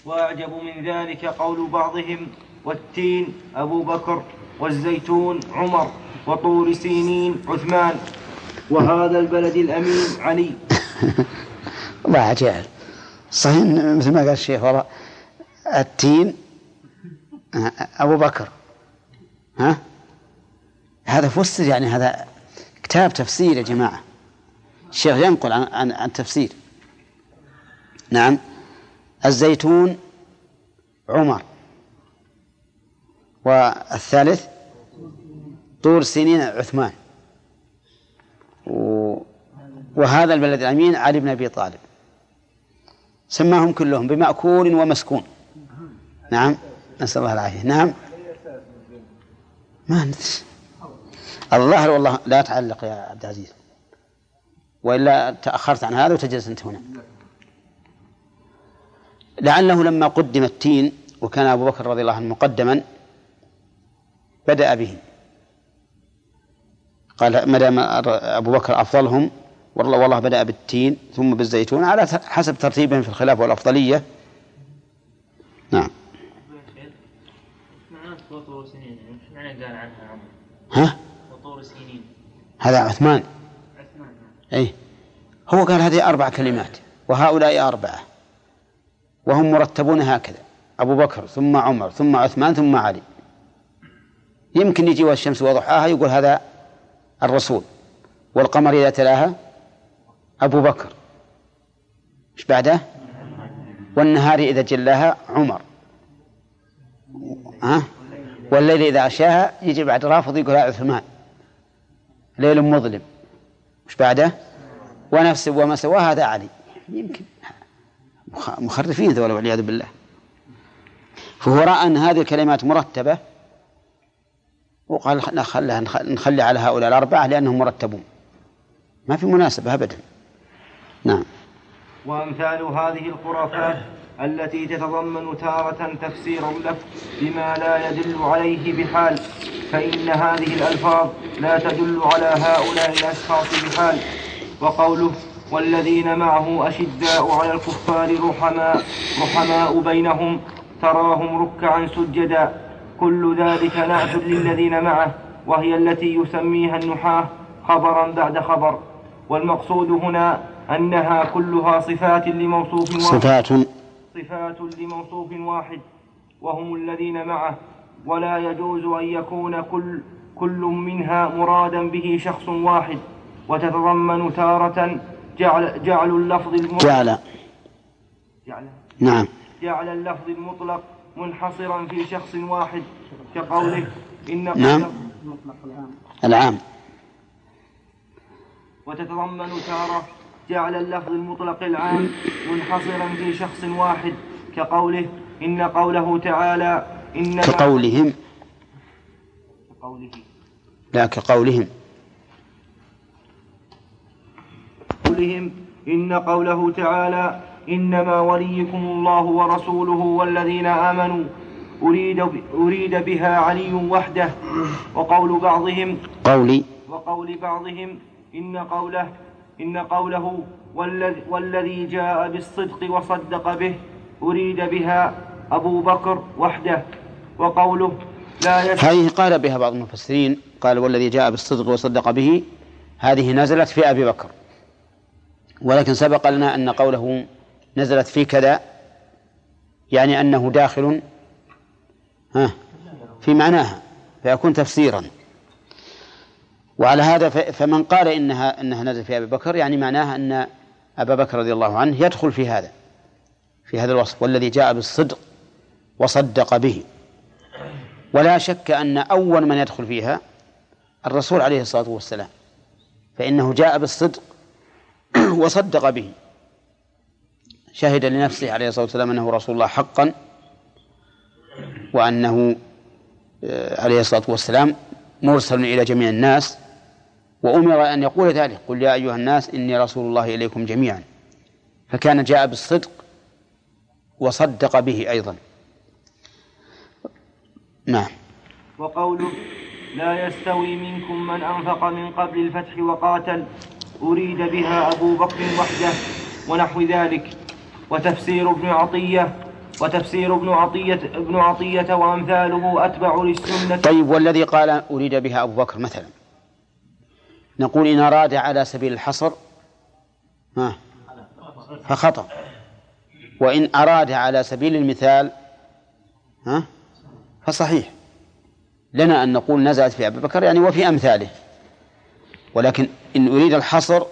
وأعجب من ذلك قول بعضهم والتين أبو بكر والزيتون عمر. وطور سينين عثمان وهذا البلد الأمين علي. [LAUGHS] الله عجائب صحيح مثل ما قال الشيخ والله التين أبو بكر. ها؟ هذا فسر يعني هذا كتاب تفسير يا جماعة. الشيخ ينقل عن عن, عن تفسير نعم. الزيتون عمر. والثالث طور سنين عثمان. و وهذا البلد الأمين علي بن أبي طالب. سماهم كلهم بمأكول ومسكون. نعم نسأل الله العافية. نعم. ما ندري. الظاهر والله لا تعلق يا عبد العزيز. وإلا تأخرت عن هذا وتجلس أنت هنا. لعله لما قدم التين وكان أبو بكر رضي الله عنه مقدما بدأ به. قال ما دام أبو بكر أفضلهم والله والله بدأ بالتين ثم بالزيتون على حسب ترتيبهم في الخلاف والأفضلية. نعم. ها؟ وطور سنين هذا عثمان. عثمان أي هو قال هذه أربع كلمات وهؤلاء أربعة. وهم مرتبون هكذا. أبو بكر ثم عمر ثم عثمان ثم علي. يمكن يجي والشمس وضحاها يقول هذا الرسول والقمر إذا تلاها أبو بكر. إيش بعده؟ والنهار إذا جلاها عمر. ها؟ والليل إذا غشاها يجي بعد رافض يقول عثمان. ليل مظلم. إيش بعده؟ ونفس وما سواه هذا علي. يمكن مخ- مخرفين ذولا والعياذ بالله. فهو رأى أن هذه الكلمات مرتبة وقال نخليها نخ- نخلي على هؤلاء الأربعة لأنهم مرتبون. ما في مناسبة أبدا. نعم. وأمثال هذه الخرافات التي تتضمن تارة تفسير اللفظ بما لا يدل عليه بحال فإن هذه الألفاظ لا تدل على هؤلاء الأشخاص بحال. وقوله والذين معه أشداء على الكفار رحماء رحماء بينهم تراهم ركعا سجدا كل ذلك نعت للذين معه وهي التي يسميها النحاة خبرا بعد خبر. والمقصود هنا أنها كلها صفات لموصوف واحد. صفات. صفات لموصوف واحد. وهم الذين معه. ولا يجوز أن يكون كل كل منها مرادا به شخص واحد. وتتضمن تارة جعل جعل اللفظ المطلق. جعل. جعل, نعم. جعل اللفظ المطلق منحصرا في شخص واحد كقوله إن نعم. العام. وتتضمن تارة جعل اللفظ المطلق العام منحصرا في شخص واحد كقوله إن قوله تعالى إنما كقولهم. كقوله. لا كقولهم. قولهم إن قوله تعالى إنما وليكم الله ورسوله والذين آمنوا. أريد, أريد بها علي وحده. وقول بعضهم قولي. وقول بعضهم إن قوله إن قوله والذي, والذي جاء بالصدق وصدق به. أريد بها أبو بكر وحده. وقوله لا. هذه قال بها بعض المفسرين. قال والذي جاء بالصدق وصدق به. هذه نزلت في أبي بكر. ولكن سبق لنا أن قوله نزلت في كذا يعني أنه داخل ها في معناها فيكون تفسيرا. وعلى هذا فمن قال إنها إنها نزلت في أبي بكر يعني معناها أن أبا بكر رضي الله عنه يدخل في هذا في هذا الوصف والذي جاء بالصدق وصدق به. ولا شك أن أول من يدخل فيها الرسول عليه الصلاة والسلام فإنه جاء بالصدق [COUGHS] وصدق به. شهد لنفسه عليه الصلاة والسلام أنه رسول الله حقا وأنه آه، عليه الصلاة والسلام مرسل إلى جميع الناس وأمر أن يقول ذلك. قل يا أيها الناس إني رسول الله إليكم جميعا. فكان جاء بالصدق وصدق به أيضا. نعم. وقوله لا يستوي منكم من أنفق من قبل الفتح وقاتل أريد بها أبو بكر وحده ونحو ذلك. وتفسير ابن عطية وتفسير ابن عطية ابن عطية وأمثاله أتبع للسنة. طيب والذي قال أريد بها أبو بكر مثلا. نقول إن أراد على سبيل الحصر ها فخطأ. وإن أراد على سبيل المثال ها فصحيح. لنا أن نقول نزلت في أبي بكر يعني وفي أمثاله. ولكن إن أريد الحصر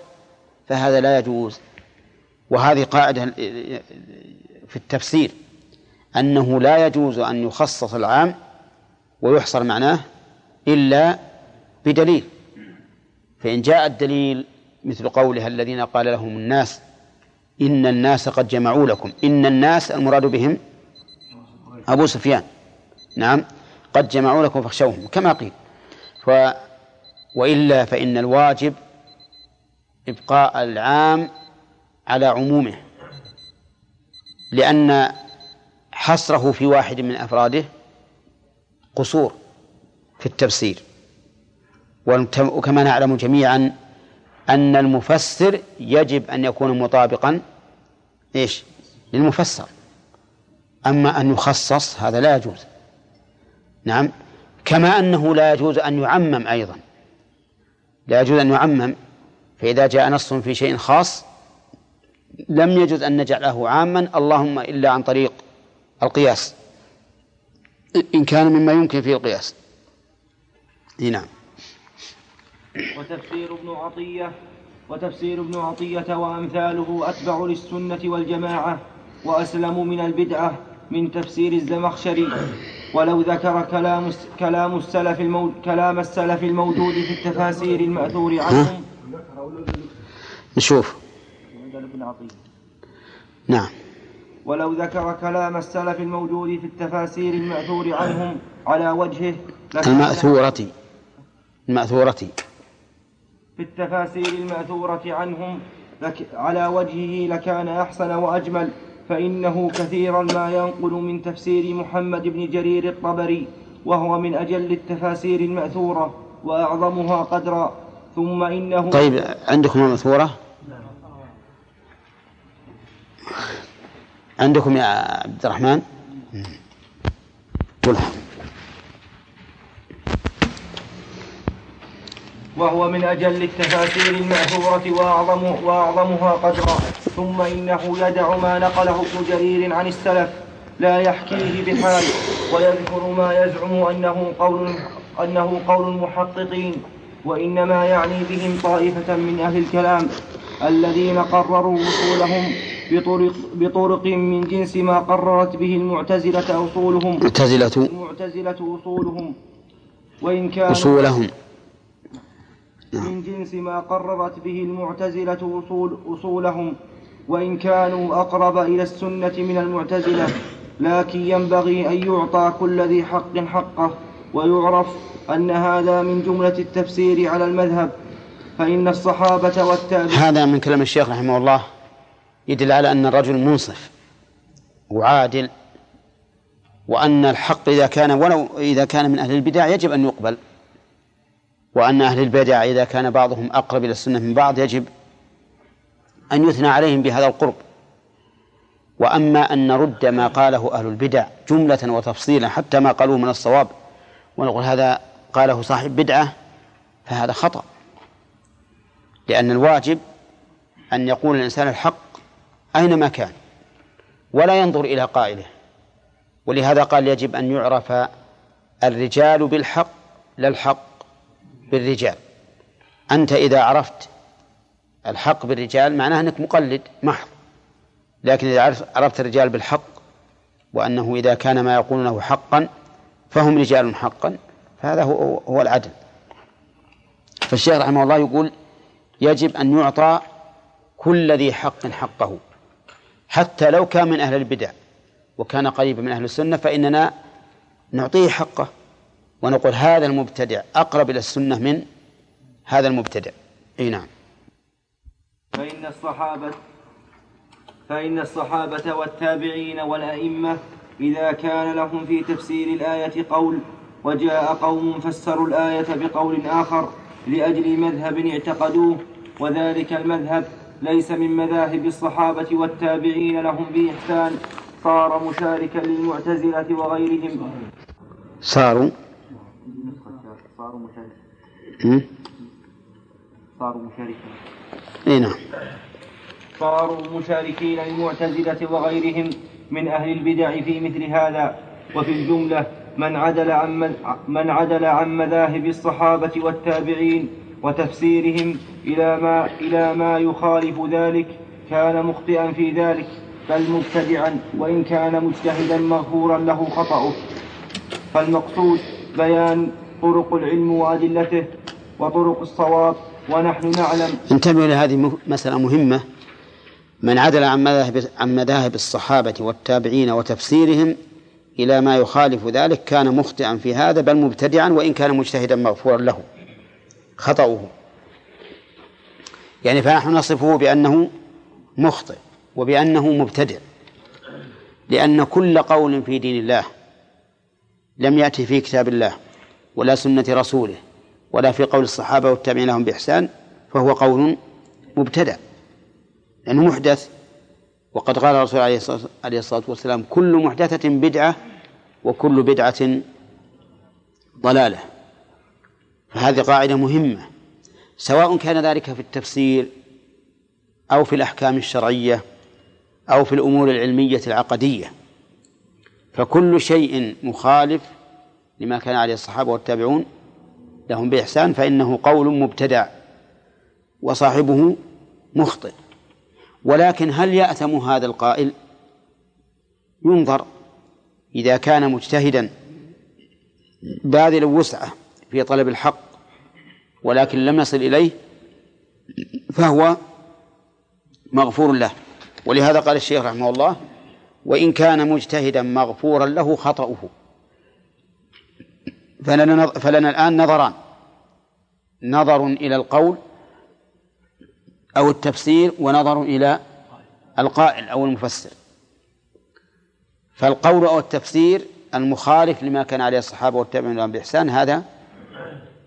فهذا لا يجوز. وهذه قاعدة في التفسير أنه لا يجوز أن يخصص العام ويحصر معناه إلا بدليل. فإن جاء الدليل مثل قولها الذين قال لهم الناس إن الناس قد جمعوا لكم إن الناس المراد بهم أبو سفيان. نعم قد جمعوا لكم فاخشوهم كما قيل. ف وإلا فإن الواجب إبقاء العام على عمومه لأن حصره في واحد من أفراده قصور في التفسير وكما نعلم جميعا أن المفسر يجب أن يكون مطابقا إيش؟ للمفسر. أما أن يخصص هذا لا يجوز. نعم. كما أنه لا يجوز أن يعمم أيضا. لا يجوز أن يعمم فإذا جاء نص في شيء خاص لم يجوز أن نجعله عاما اللهم إلا عن طريق القياس. إن كان مما يمكن فيه القياس. نعم. وتفسير ابن عطية وتفسير ابن عطية وأمثاله أتبع للسنة والجماعة وأسلم من البدعة من تفسير الزمخشري. ولو ذكر كلام كلام السلف الموجود كلام السلف الموجود في التفاسير المأثور عنهم. نشوف. نعم. ولو ذكر كلام السلف الموجود في التفاسير المأثور عنهم على وجهه المأثورة. المأثورة. في التفاسير المأثورة عنهم لك على وجهه لكان أحسن وأجمل فإنه كثيرا ما ينقل من تفسير محمد بن جرير الطبري وهو من أجل التفاسير المأثورة وأعظمها قدرا ثم إنه طيب عندكم المأثورة؟ عندكم يا عبد الرحمن؟ قل. وهو من أجل التفاسير المأثورة وأعظم وأعظمها قدرا. ثم إنه يدع ما نقله ابن جرير عن السلف. لا يحكيه بحال. ويذكر ما يزعم أنه قول أنه قول المحققين. وإنما يعني بهم طائفة من أهل الكلام. الذين قرروا وصولهم. بطرق, بطرق من جنس ما قررت به المعتزلة أصولهم. المعتزلة المعتزلة أصولهم. وإن كان أصولهم. من جنس ما قررت به المعتزلة أصول أصولهم. وإن كانوا أقرب إلى السنة من المعتزلة. لكن ينبغي أن يعطى كل ذي حق حقه. ويعرف أن هذا من جملة التفسير على المذهب. فإن الصحابة والتابعين هذا من كلام الشيخ رحمه الله. يدل على أن الرجل منصف وعادل وأن الحق إذا كان ولو إذا كان من أهل البدع يجب أن يقبل وأن أهل البدع إذا كان بعضهم أقرب إلى السنة من بعض يجب أن يثنى عليهم بهذا القرب. وأما أن نرد ما قاله أهل البدع جملة وتفصيلا حتى ما قالوه من الصواب ونقول هذا قاله صاحب بدعة فهذا خطأ. لأن الواجب أن يقول الإنسان الحق أينما كان؟ ولا ينظر إلى قائله. ولهذا قال يجب أن يعرف الرجال بالحق لا الحق بالرجال. أنت إذا عرفت الحق بالرجال معناه أنك مقلد محض. لكن إذا عرفت الرجال بالحق وأنه إذا كان ما يقولونه حقا فهم رجال حقا فهذا هو, هو العدل. فالشيخ رحمه الله يقول يجب أن يعطى كل ذي حق حقه. حتى لو كان من أهل البدع وكان قريبا من أهل السنة فإننا نعطيه حقه ونقول هذا المبتدع أقرب إلى السنة من هذا المبتدع. أي نعم. فإن الصحابة فإن الصحابة والتابعين والأئمة إذا كان لهم في تفسير الآية قول وجاء قوم فسروا الآية بقول آخر لأجل مذهب اعتقدوه وذلك المذهب ليس من مذاهب الصحابة والتابعين لهم بإحسان صار مشاركا للمعتزلة وغيرهم. صاروا؟ صاروا مشاركين صاروا مشاركين. إي نعم. صاروا مشاركين للمعتزلة وغيرهم من أهل البدع في مثل هذا. وفي الجملة من عدل عن من عدل عن مذاهب الصحابة والتابعين وتفسيرهم إلى ما إلى ما يخالف ذلك كان مخطئا في ذلك بل مبتدعا وإن كان مجتهدا مغفورا له خطأه. فالمقصود بيان طرق العلم وأدلته وطرق الصواب ونحن نعلم. انتبهوا لهذه مسألة مهمة. من عدل عن مذاهب عن مذاهب الصحابة والتابعين وتفسيرهم إلى ما يخالف ذلك كان مخطئا في هذا بل مبتدعا وإن كان مجتهدا مغفورا له. خطأه. يعني فنحن نصفه بأنه مخطئ وبأنه مبتدع لأن كل قول في دين الله لم يأتي في كتاب الله ولا سنة رسوله ولا في قول الصحابة والتابعين لهم بإحسان فهو قول مبتدع لأنه محدث. وقد قال الرسول عليه الصلاة والسلام كل محدثة بدعة وكل بدعة ضلالة. فهذه قاعدة مهمة سواء كان ذلك في التفسير أو في الأحكام الشرعية أو في الأمور العلمية العقدية. فكل شيء مخالف لما كان عليه الصحابة والتابعون لهم بإحسان فإنه قول مبتدع وصاحبه مخطئ. ولكن هل يأثم هذا القائل؟ ينظر إذا كان مجتهدا باذلا وسعة. في طلب الحق ولكن لم يصل إليه فهو مغفور له. ولهذا قال الشيخ رحمه الله وإن كان مجتهدا مغفورا له خطأه. فلنا, فلنا الآن نظران. نظر إلى القول أو التفسير ونظر إلى القائل أو المفسر. فالقول أو التفسير المخالف لما كان عليه الصحابة والتابعين بإحسان هذا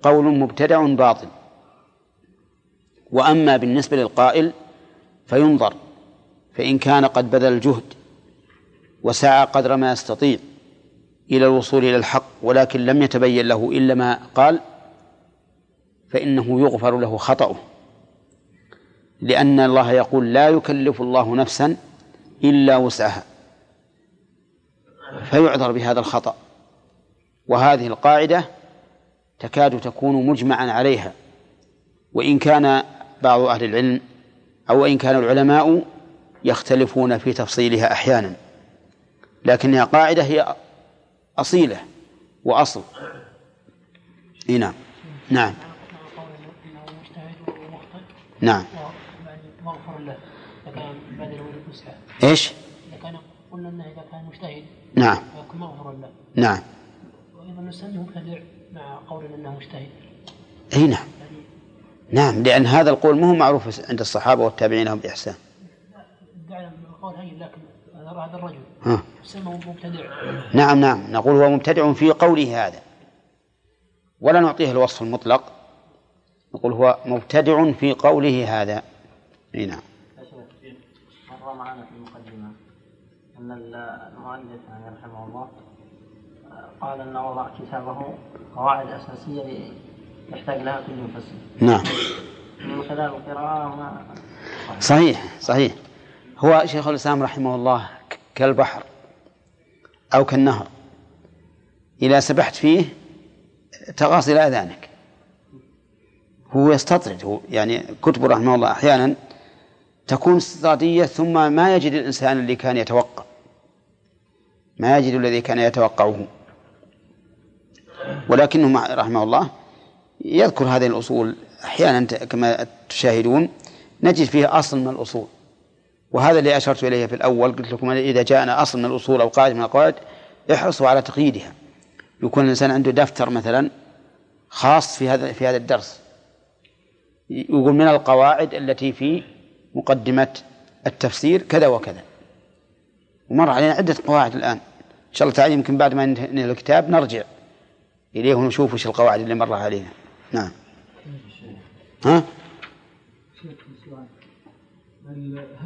قول مبتدع باطل. وأما بالنسبة للقائل فينظر فإن كان قد بذل الجهد وسعى قدر ما يستطيع إلى الوصول إلى الحق ولكن لم يتبين له إلا ما قال فإنه يغفر له خطأه. لأن الله يقول لا يكلف الله نفسا إلا وسعها. فيعذر بهذا الخطأ. وهذه القاعدة تكاد تكون مجمعا عليها وإن كان بعض أهل العلم أو إن كان العلماء يختلفون في تفصيلها أحيانا. لكنها قاعدة هي أصيلة وأصل. إيه نعم. نعم. نعم. مغفر له كان بعد الولد إيش؟ إذا كان قلنا أنه إذا كان مجتهد نعم. فيكون مغفرا له نعم. وأيضا نسميه مبتدع مع قولنا أنه مجتهد. أي نعم. نعم لأن هذا القول مو معروف عند الصحابة والتابعين لهم بإحسان. القول هين لكن هذا الرجل. ها. سمه مبتدع. نعم نعم. نقول هو مبتدع في قوله هذا. ولا نعطيه الوصف المطلق. نقول هو مبتدع في قوله هذا. أي نعم. مر معنا في المقدمة أن المؤلف يعني رحمه الله قال أنه وضع كتابه قواعد أساسية يحتاج لها كل مفسر. نعم. من خلال القراءة ما صحيح صحيح. هو شيخ الإسلام رحمه الله كالبحر أو كالنهر. إذا سبحت فيه تغاص إلى أذانك. هو يستطرد هو يعني كتبه رحمه الله أحيانا تكون استطرادية ثم ما يجد الإنسان اللي كان يتوقع. ما يجد الذي كان يتوقعه. ولكنه رحمه الله يذكر هذه الأصول أحيانا كما تشاهدون نجد فيه أصل من الأصول. وهذا اللي أشرت إليه في الأول قلت لكم إذا جاءنا أصل من الأصول أو قاعدة من القواعد احرصوا على تقييدها. يكون الإنسان عنده دفتر مثلا خاص في هذا في هذا الدرس. يقول من القواعد التي في مقدمة التفسير كذا وكذا. ومر علينا عدة قواعد الآن. إن شاء الله تعالى يمكن بعد ما ننهي الكتاب نرجع. إليه ونشوف وش القواعد اللي مر علينا نعم. ها؟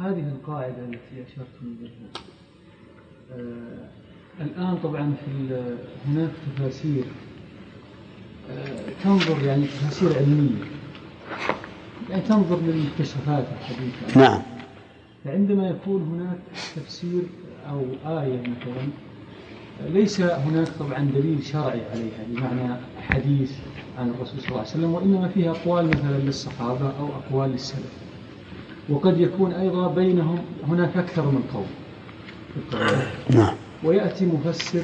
هذه القاعدة التي أشرتم آه الآن طبعا في هناك تفاسير آه تنظر يعني تفاسير علمية. يعني تنظر للمكتشفات الحديثة. نعم. فعندما يكون هناك تفسير أو آية مثلا ليس هناك طبعا دليل شرعي عليها بمعنى حديث عن الرسول صلى الله عليه وسلم وإنما فيها أقوال مثلا للصحابة أو أقوال للسلف. وقد يكون أيضا بينهم هناك أكثر من قول. نعم. ويأتي مفسر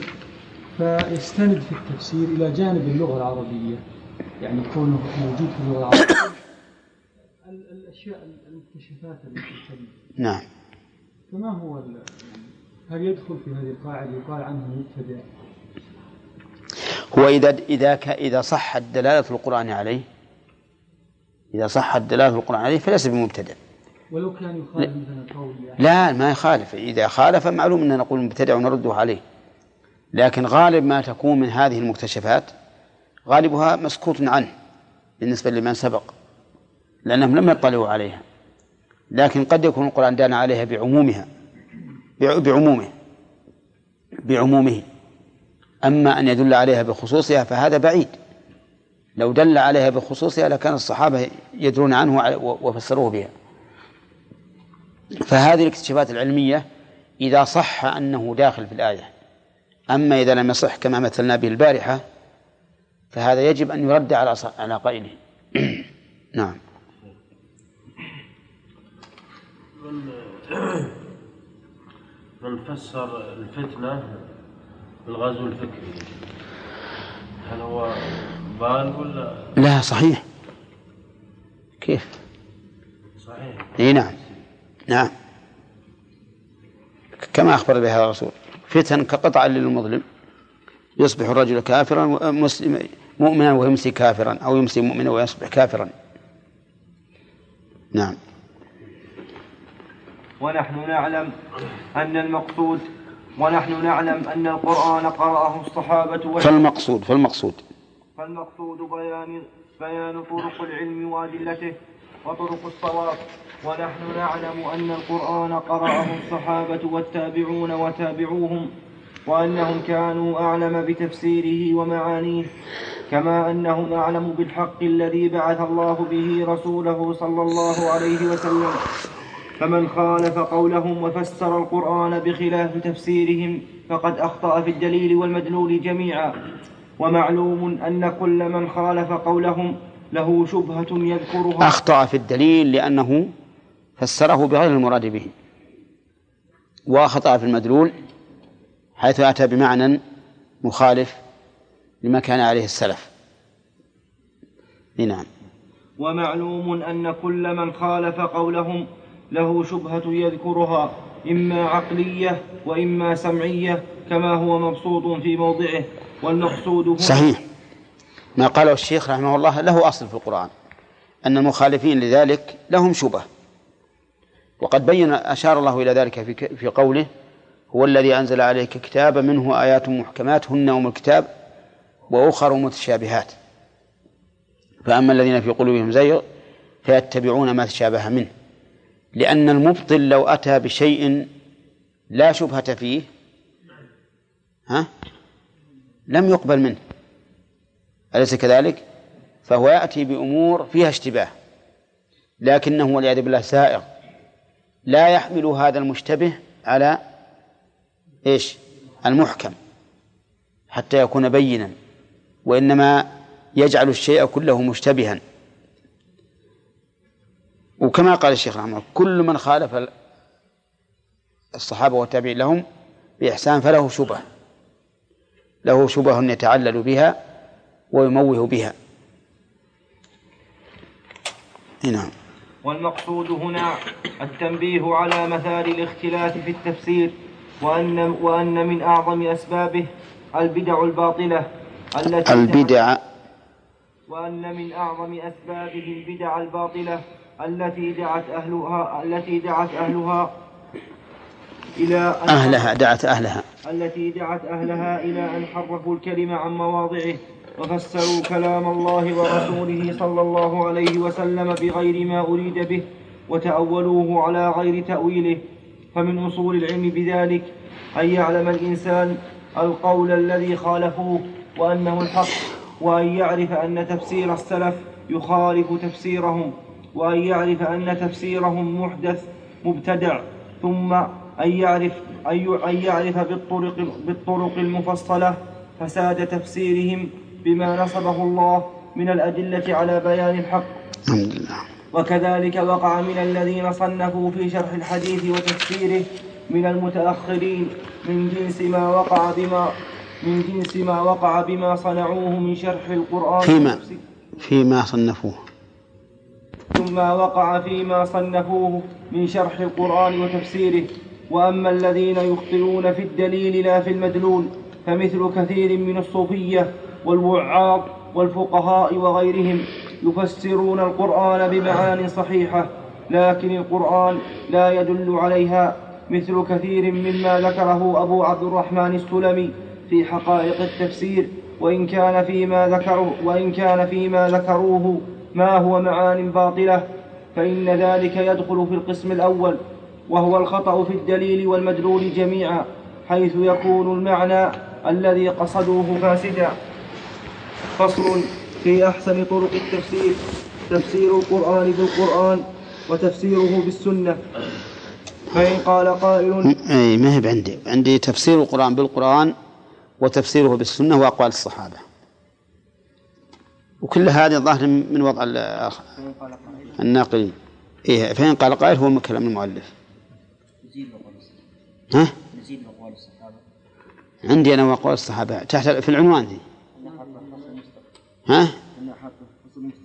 فيستند في التفسير إلى جانب اللغة العربية يعني كونه موجود في اللغة العربية. ال- الأشياء المكتشفات التي نعم. فما هو هل يدخل في هذه القاعدة يقال عنه مبتدع؟ هو إذا إذا إذا صحت دلالة القرآن عليه إذا صحت دلالة القرآن عليه فليس بمبتدع. ولو كان يخالف مثلا قول يعني. لا ما يخالف. إذا خالف معلوم أن نقول مبتدع ونرده عليه. لكن غالب ما تكون من هذه المكتشفات غالبها مسكوت عنه بالنسبة لمن سبق لأنهم لم يطلعوا عليها. لكن قد يكون القرآن دان عليها بعمومها. بع- بعمومه. بعمومه. أما أن يدل عليها بخصوصها فهذا بعيد. لو دل عليها بخصوصها لكان الصحابة يدرون عنه وفسروه بها. فهذه الاكتشافات العلمية إذا صح أنه داخل في الآية. أما إذا لم يصح كما مثلنا به البارحة فهذا يجب أن يرد على على قائله. [CLEARS THROAT] نعم. من فسر الفتنة بالغزو الفكري. هل هو بال ولا لا صحيح. كيف؟ صحيح؟ إي نعم. نعم. كما أخبر بها الرسول. فتن كقطع للمظلم يصبح الرجل كافرا مسلم مؤمنا ويمسي كافرا أو يمسي مؤمنا ويصبح كافرا. نعم. ونحن نعلم أن المقصود ونحن نعلم أن القرآن قرأه الصحابة فالمقصود فالمقصود. فالمقصود بيان بيان طرق العلم وأدلته وطرق الصواب. ونحن نعلم أن القرآن قرأه الصحابة والتابعون وتابعوهم وأنهم كانوا أعلم بتفسيره ومعانيه كما أنهم أعلم بالحق الذي بعث الله به رسوله صلى الله عليه وسلم. فمن خالف قولهم وفسر القرآن بخلاف تفسيرهم فقد أخطأ في الدليل والمدلول جميعا. ومعلوم أن كل من خالف قولهم له شبهة يذكرها. أخطأ في الدليل لأنه فسره بغير المراد به. وأخطأ في المدلول حيث أتى بمعنى مخالف لما كان عليه السلف. نعم. ومعلوم أن كل من خالف قولهم له شبهة يذكرها إما عقلية وإما سمعية كما هو مبسوط في موضعه والمقصود هنا صحيح. ما قاله الشيخ رحمه الله له أصل في القرآن أن المخالفين لذلك لهم شبه وقد بين أشار الله إلى ذلك في في قوله هو الذي أنزل عليك كتابا منه آيات محكمات هن أم الكتاب وأخر متشابهات. فأما الذين في قلوبهم زيغ فيتبعون ما تشابه منه. لأن المبطل لو أتى بشيء لا شبهة فيه ها لم يقبل منه أليس كذلك؟ فهو يأتي بأمور فيها اشتباه لكنه والعياذ بالله سائغ لا يحمل هذا المشتبه على إيش؟ المحكم حتى يكون بينا وإنما يجعل الشيء كله مشتبها وكما قال الشيخ رحمه الله كل من خالف الصحابة والتابعين لهم بإحسان فله شبهة. له شبه يتعلل بها ويموه بها. نعم. والمقصود هنا التنبيه على مثال الاختلاف في التفسير وأن وأن من أعظم أسبابه البدع الباطلة التي البدع. وأن من أعظم أسبابه البدع الباطلة التي دعت أهلها التي دعت أهلها إلى أهلها دعت أهلها. التي دعت أهلها إلى أن حرفوا الكلم عن مواضعه وفسروا كلام الله ورسوله صلى الله عليه وسلم بغير ما أريد به وتأولوه على غير تأويله. فمن أصول العلم بذلك أن يعلم الإنسان القول الذي خالفوه وأنه الحق وأن يعرف أن تفسير السلف يخالف تفسيرهم. وأن يعرف أن تفسيرهم محدث مبتدع ثم أن يعرف أن يعرف بالطرق بالطرق المفصلة فساد تفسيرهم بما نصبه الله من الأدلة على بيان الحق. الحمد لله. وكذلك وقع من الذين صنفوا في شرح الحديث وتفسيره من المتأخرين من جنس ما وقع بما من جنس ما وقع بما صنعوه من شرح القرآن فيما فيما صنفوه. ثم وقع فيما صنفوه من شرح القرآن وتفسيره. وأما الذين يخطئون في الدليل لا في المدلول فمثل كثير من الصوفية والوعاظ والفقهاء وغيرهم يفسرون القرآن بمعان صحيحة لكن القرآن لا يدل عليها مثل كثير مما ذكره أبو عبد الرحمن السلمي في حقائق التفسير وإن كان فيما ذكروا وإن كان فيما ذكروه ما هو معان باطلة فإن ذلك يدخل في القسم الأول وهو الخطأ في الدليل والمدلول جميعا حيث يكون المعنى الذي قصدوه فاسدا. فصل في أحسن طرق التفسير تفسير القرآن بالقرآن وتفسيره بالسنة. فإن قال قائل أي ما هي عندي عندي تفسير القرآن بالقرآن وتفسيره بالسنة وأقوال الصحابة. وكل هذه ظاهر من وضع الناقلين إيه فإن قال قائل هو من كلام المؤلف. ها؟ عندي أنا وأقوال الصحابة. تحت في العنوان دي. ها؟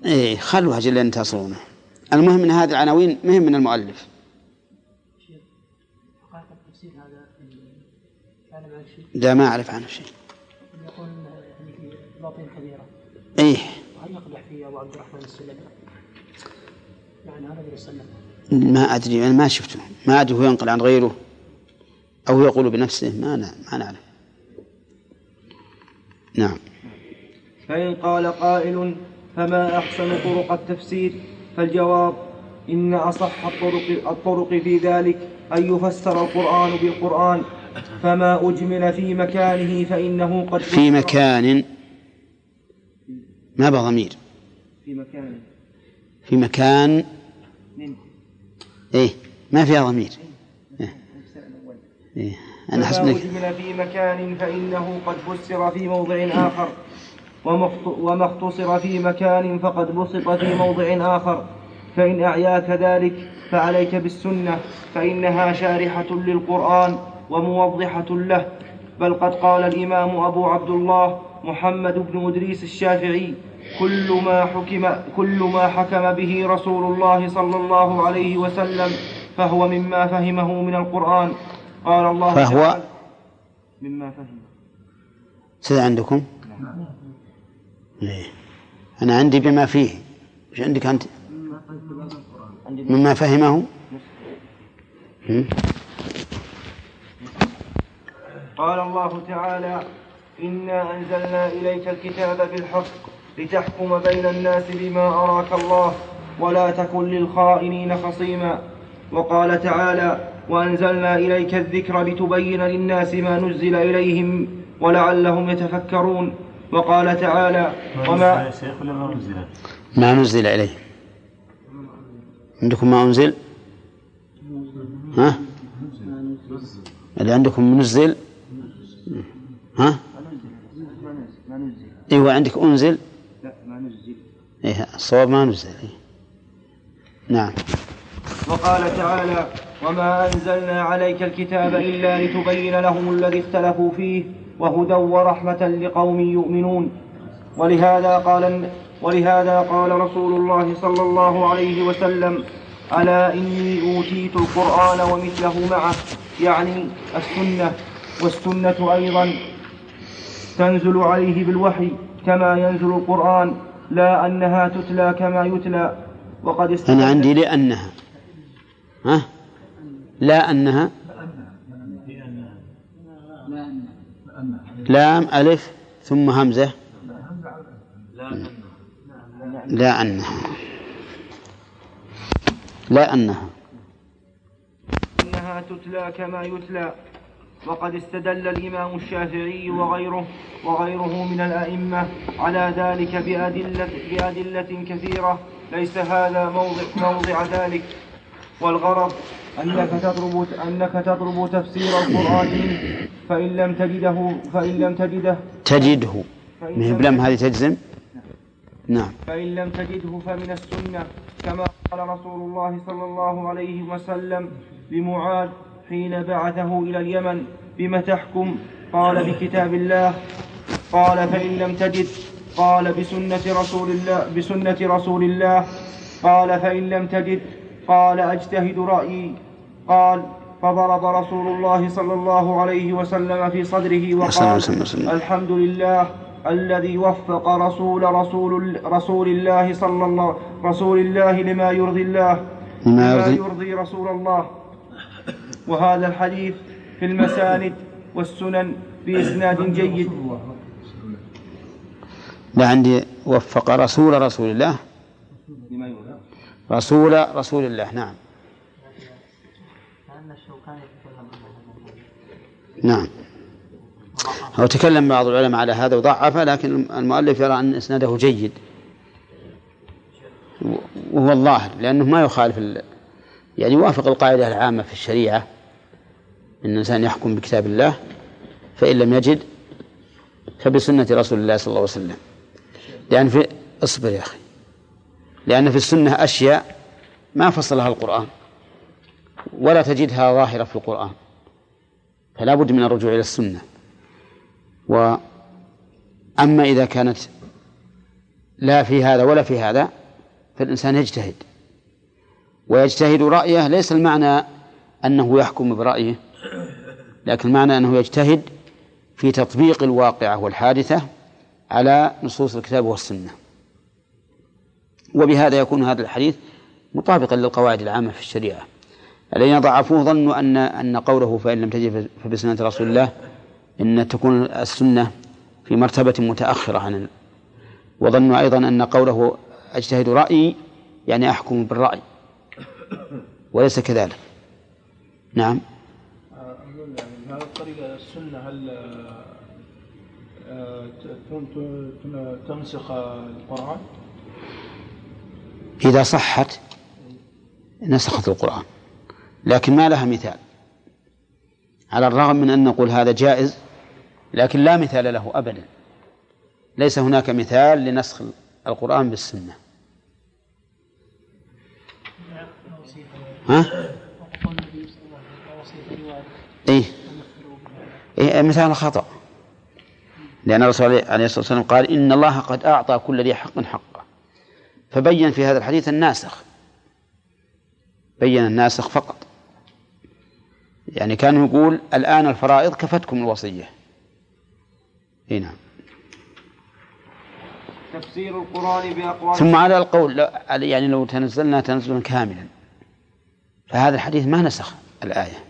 إيه خلوها جل أن تصلونه المهم من هذه العناوين مهم من المؤلف. لا ما أعرف عنه شيء. يقول في باطن كبيرة. إيه. وهل يقدح فيه أبو عبد الرحمن السلمي؟ يعني هذا ما أدري أنا ما شفته. ما أدري هو ينقل عن غيره أو يقول بنفسه ما نا ما نعرف. نعم. فإن قال قائل فما أحسن طرق التفسير؟ فالجواب إن أصح الطرق, الطرق في ذلك أن يفسر القرآن بالقرآن فما أجمل في مكانه فإنه قد في مكان ما بضمير. في مكان. في مكان. إيه ما فيها ضمير. إيه. إيه. أنا فما حسب أجمل في مكان فإنه قد فسر في موضع آخر. وما اختصر في مكان فقد بسط في موضع آخر. فإن أعياك ذلك فعليك بالسنة. فإنها شارحة للقرآن وموضحة له. بل قد قال الإمام أبو عبد الله محمد بن إدريس الشافعي كل ما حكم كل ما حكم به رسول الله صلى الله عليه وسلم فهو مما فهمه من القرآن. قال الله فهو مما فهم سيد عندكم؟ إيه. أنا عندي بما فيه. وش عندك أنت؟ مما فهمه؟ هم؟ قال الله تعالى إنا أنزلنا إليك الكتاب بالحق. لتحكم بين الناس بما أراك الله ولا تكن للخائنين خصيما. وقال تعالى وأنزلنا إليك الذكر لتبين للناس ما نزل إليهم ولعلهم يتفكرون. وقال تعالى وما ما نزلت؟ ما نزل إليه عندكم ما أنزل؟ ها؟ اللي عندكم منزل؟ ها؟ إيوه عندك أنزل؟ إيه الصواب ما نزل. إيه. نعم. وقال تعالى وما أنزلنا عليك الكتاب إلا لتبين لهم الذي اختلفوا فيه وهدى ورحمة لقوم يؤمنون. ولهذا قال ولهذا قال رسول الله صلى الله عليه وسلم ألا إني أوتيت القرآن ومثله معه؟ يعني السنة والسنة أيضا تنزل عليه بالوحي كما ينزل القرآن. لا أنها تتلى كما يتلى وقد أنا استدل عندي لأنها. ها؟ لا أنها لام ألف ثم همزة. لا أنها لا أنها أنها تتلى كما يتلى وقد استدل الإمام الشافعي وغيره وغيره من الأئمة على ذلك بأدلة, بأدلة كثيرة. ليس هذا موضع, موضع ذلك. والغرض أنك تطلب أنك تطلب تفسير القرآن منه فإن لم تجده فإن لم تجده تجده. هي بلم هذه تجزم؟ نعم. فإن لم تجده فمن السنة كما قال رسول الله صلى الله عليه وسلم لمعاذ حين بعثه إلى اليمن بم تحكم؟ قال بكتاب الله. قال فإن لم تجد؟ قال بسنة رسول الله بسنة رسول الله. قال فإن لم تجد؟ قال أجتهد رأيي. قال فضرب رسول الله صلى الله عليه وسلم في صدره وقال. الحمد لله الذي وفق رسول رسول رسول الله صلى الله رسول الله لما يرضي الله لما يرضي رسول الله. وهذا الحديث في المساند والسنن بإسناد جيد. لا عندي وفق رسول رسول الله. رسول رسول الله نعم. نعم. هو تكلم بعض العلماء على هذا وضعفه لكن المؤلف يرى أن إسناده جيد. وهو الظاهر لأنه ما يخالف ال... يعني يوافق القاعدة العامة في الشريعة. أن الإنسان يحكم بكتاب الله فإن لم يجد فبسنة رسول الله صلى الله عليه وسلم. لأن في اصبر يا أخي. لأن في السنة أشياء ما فصلها القرآن ولا تجدها ظاهرة في القرآن. فلا بد من الرجوع إلى السنة. وأما إذا كانت لا في هذا ولا في هذا فالإنسان يجتهد. ويجتهد رأيه ليس المعنى أنه يحكم برأيه. لكن المعنى أنه يجتهد في تطبيق الواقعة والحادثة على نصوص الكتاب والسنة. وبهذا يكون هذا الحديث مطابقا للقواعد العامة في الشريعة. الذين ضعفوه ظنوا أن أن قوله فإن لم تجد فبسنة رسول الله أن تكون السنة في مرتبة متأخرة عن وظنوا أيضا أن قوله أجتهد رأيي يعني أحكم بالرأي. وليس كذلك. نعم. بهذه الطريقة السنة هل آه، تن- تنسخ القرآن؟ إذا صحت نسخت القرآن لكن ما لها مثال على الرغم من أن نقول هذا جائز لكن لا مثال له أبدا ليس هناك مثال لنسخ القرآن بالسنة ها؟ وقول النبي صلى الله عليه وسلم وصية لوالد إيه أن يخبروا بهذا إيه مثال خطأ. لأن الرسول عليه الصلاة والسلام قال إن الله قد أعطى كل ذي حق حقه. فبين في هذا الحديث الناسخ. بين الناسخ فقط. يعني كان يقول الآن الفرائض كفتكم الوصية. اي نعم. تفسير القرآن بأقوال ثم على القول لو- يعني لو تنزلنا تنزلا كاملا. فهذا الحديث ما نسخ الآية.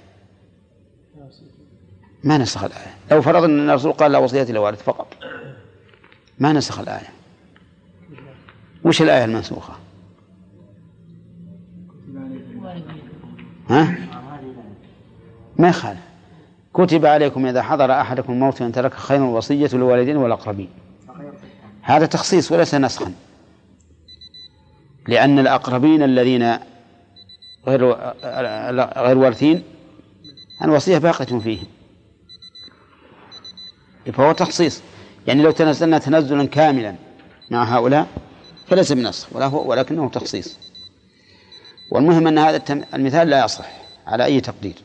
ما نسخ الآية. لو فرضنا أن الرسول قال لا وصية إلا وارث فقط. ما نسخ الآية. وش الآية المنسوخة؟ ها؟ ما يخالف. كتب عليكم إذا حضر أحدكم الموت أن ترك خيرا الوصية للوالدين والأقربين. هذا تخصيص وليس نسخا. لأن الأقربين الذين غير غير وارثين الوصية باقية فيهم فهو تخصيص. يعني لو تنزلنا تنزلا كاملا مع هؤلاء فليس بنسخ ولا هو ولكنه تخصيص. والمهم أن هذا المثال لا يصح على أي تقدير.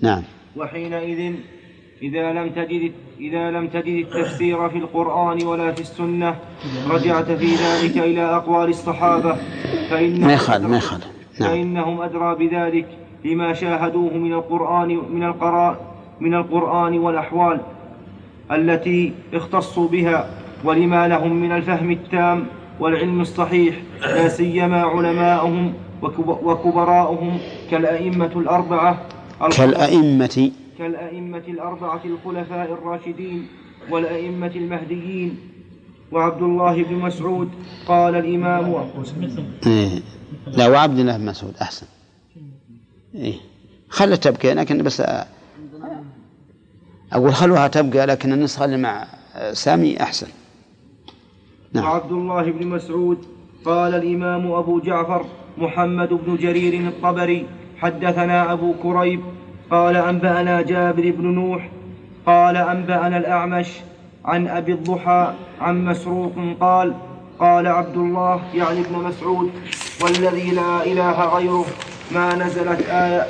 نعم. وحينئذ إذا لم تجد إذا لم تجد التفسير في القرآن ولا في السنة رجعت في ذلك إلى أقوال الصحابة فإنهم ما يخالف ما يخالف. نعم. فإنهم أدرى بذلك لما شاهدوه من القرآن من القراء من القرآن والأحوال التي اختصوا بها ولما لهم من الفهم التام والعلم الصحيح لا سيما علماؤهم وكب- وكبراؤهم كالأئمة الأربعة كالأئمة كالأئمة الأربعة الخلفاء الراشدين والأئمة المهديين وعبد الله بن مسعود قال الإمام إيه. لا وعبد الله بن مسعود أحسن إيه. خلها تبقى لكن بس أقول خلوها تبقى لكن النسخة اللي مع سامي أحسن. نعم. وعبد الله بن مسعود قال الإمام أبو جعفر محمد بن جرير الطبري حدثنا أبو كريب قال أنبأنا جابر بن نوح قال أنبأنا الأعمش عن أبي الضحى عن مسروق قال قال عبد الله يعني ابن مسعود والذي لا إله غيره ما نزلت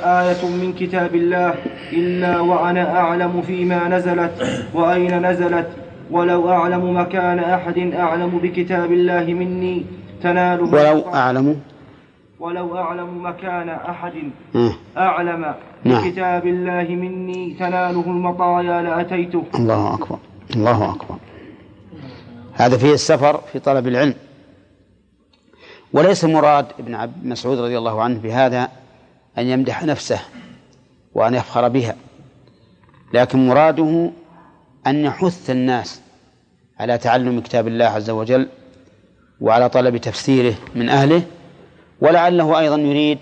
آية, من كتاب الله إلا وأنا أعلم فيما نزلت وأين نزلت. ولو أعلم مكان أحد أعلم بكتاب الله مني تناله ولو أعلم. ولو أعلم مكان أحد. أعلم نعم. بكتاب الله مني تناله المطايا لأتيته. الله أكبر. الله أكبر. هذا فيه السفر في طلب العلم. وليس مراد ابن عبد مسعود رضي الله عنه بهذا أن يمدح نفسه وأن يفخر بها لكن مراده أن يحث الناس على تعلم كتاب الله عز وجل وعلى طلب تفسيره من أهله ولعله أيضا يريد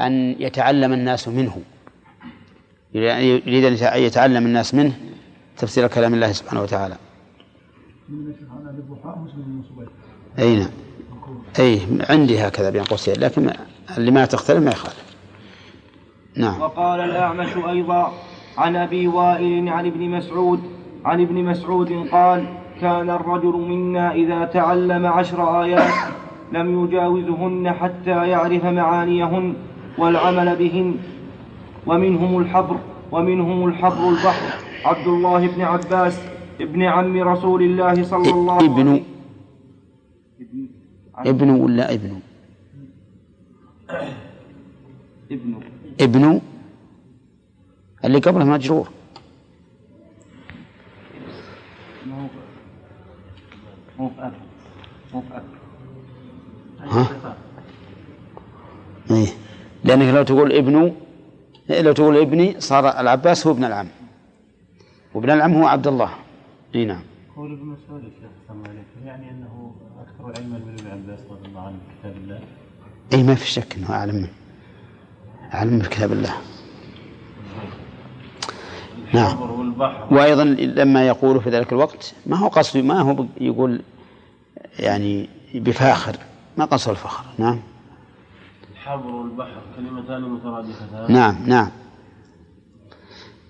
أن يتعلم الناس منه يريد أن يتعلم الناس منه تفسير كلام الله سبحانه وتعالى. أي نعم. أي عندي هكذا بين قوسين لكن اللي ما تختلف ما يخالف. نعم. وقال الأعمش أيضا عن أبي وائل عن ابن مسعود عن ابن مسعود قال كان الرجل منا إذا تعلم عشر آيات لم يجاوزهن حتى يعرف معانيهن والعمل بهن. ومنهم الحبر ومنهم الحبر البحر. عبد الله بن عباس ابن عم رسول الله صلى الله عليه وسلم. ابن ولا ابن؟ ابن. ابن. اللي قبله مجرور. مو بأب مو بأب ها؟ إيه. لأنك لو تقول ابن لو تقول ابني صار العباس هو ابن العم. وابن العم هو عبد الله. اي نعم. قول ابن مسعود يعني أنه أكثر علما من بكتاب الله اي ما في شك إنه أعلم منه أعلم بكتاب الله. نعم. وأيضا لما يقول في ذلك الوقت ما هو قصده ما هو يقول يعني بفاخر ما قصده الفخر. نعم. الحبر والبحر كلمتان مترادفتان. نعم نعم.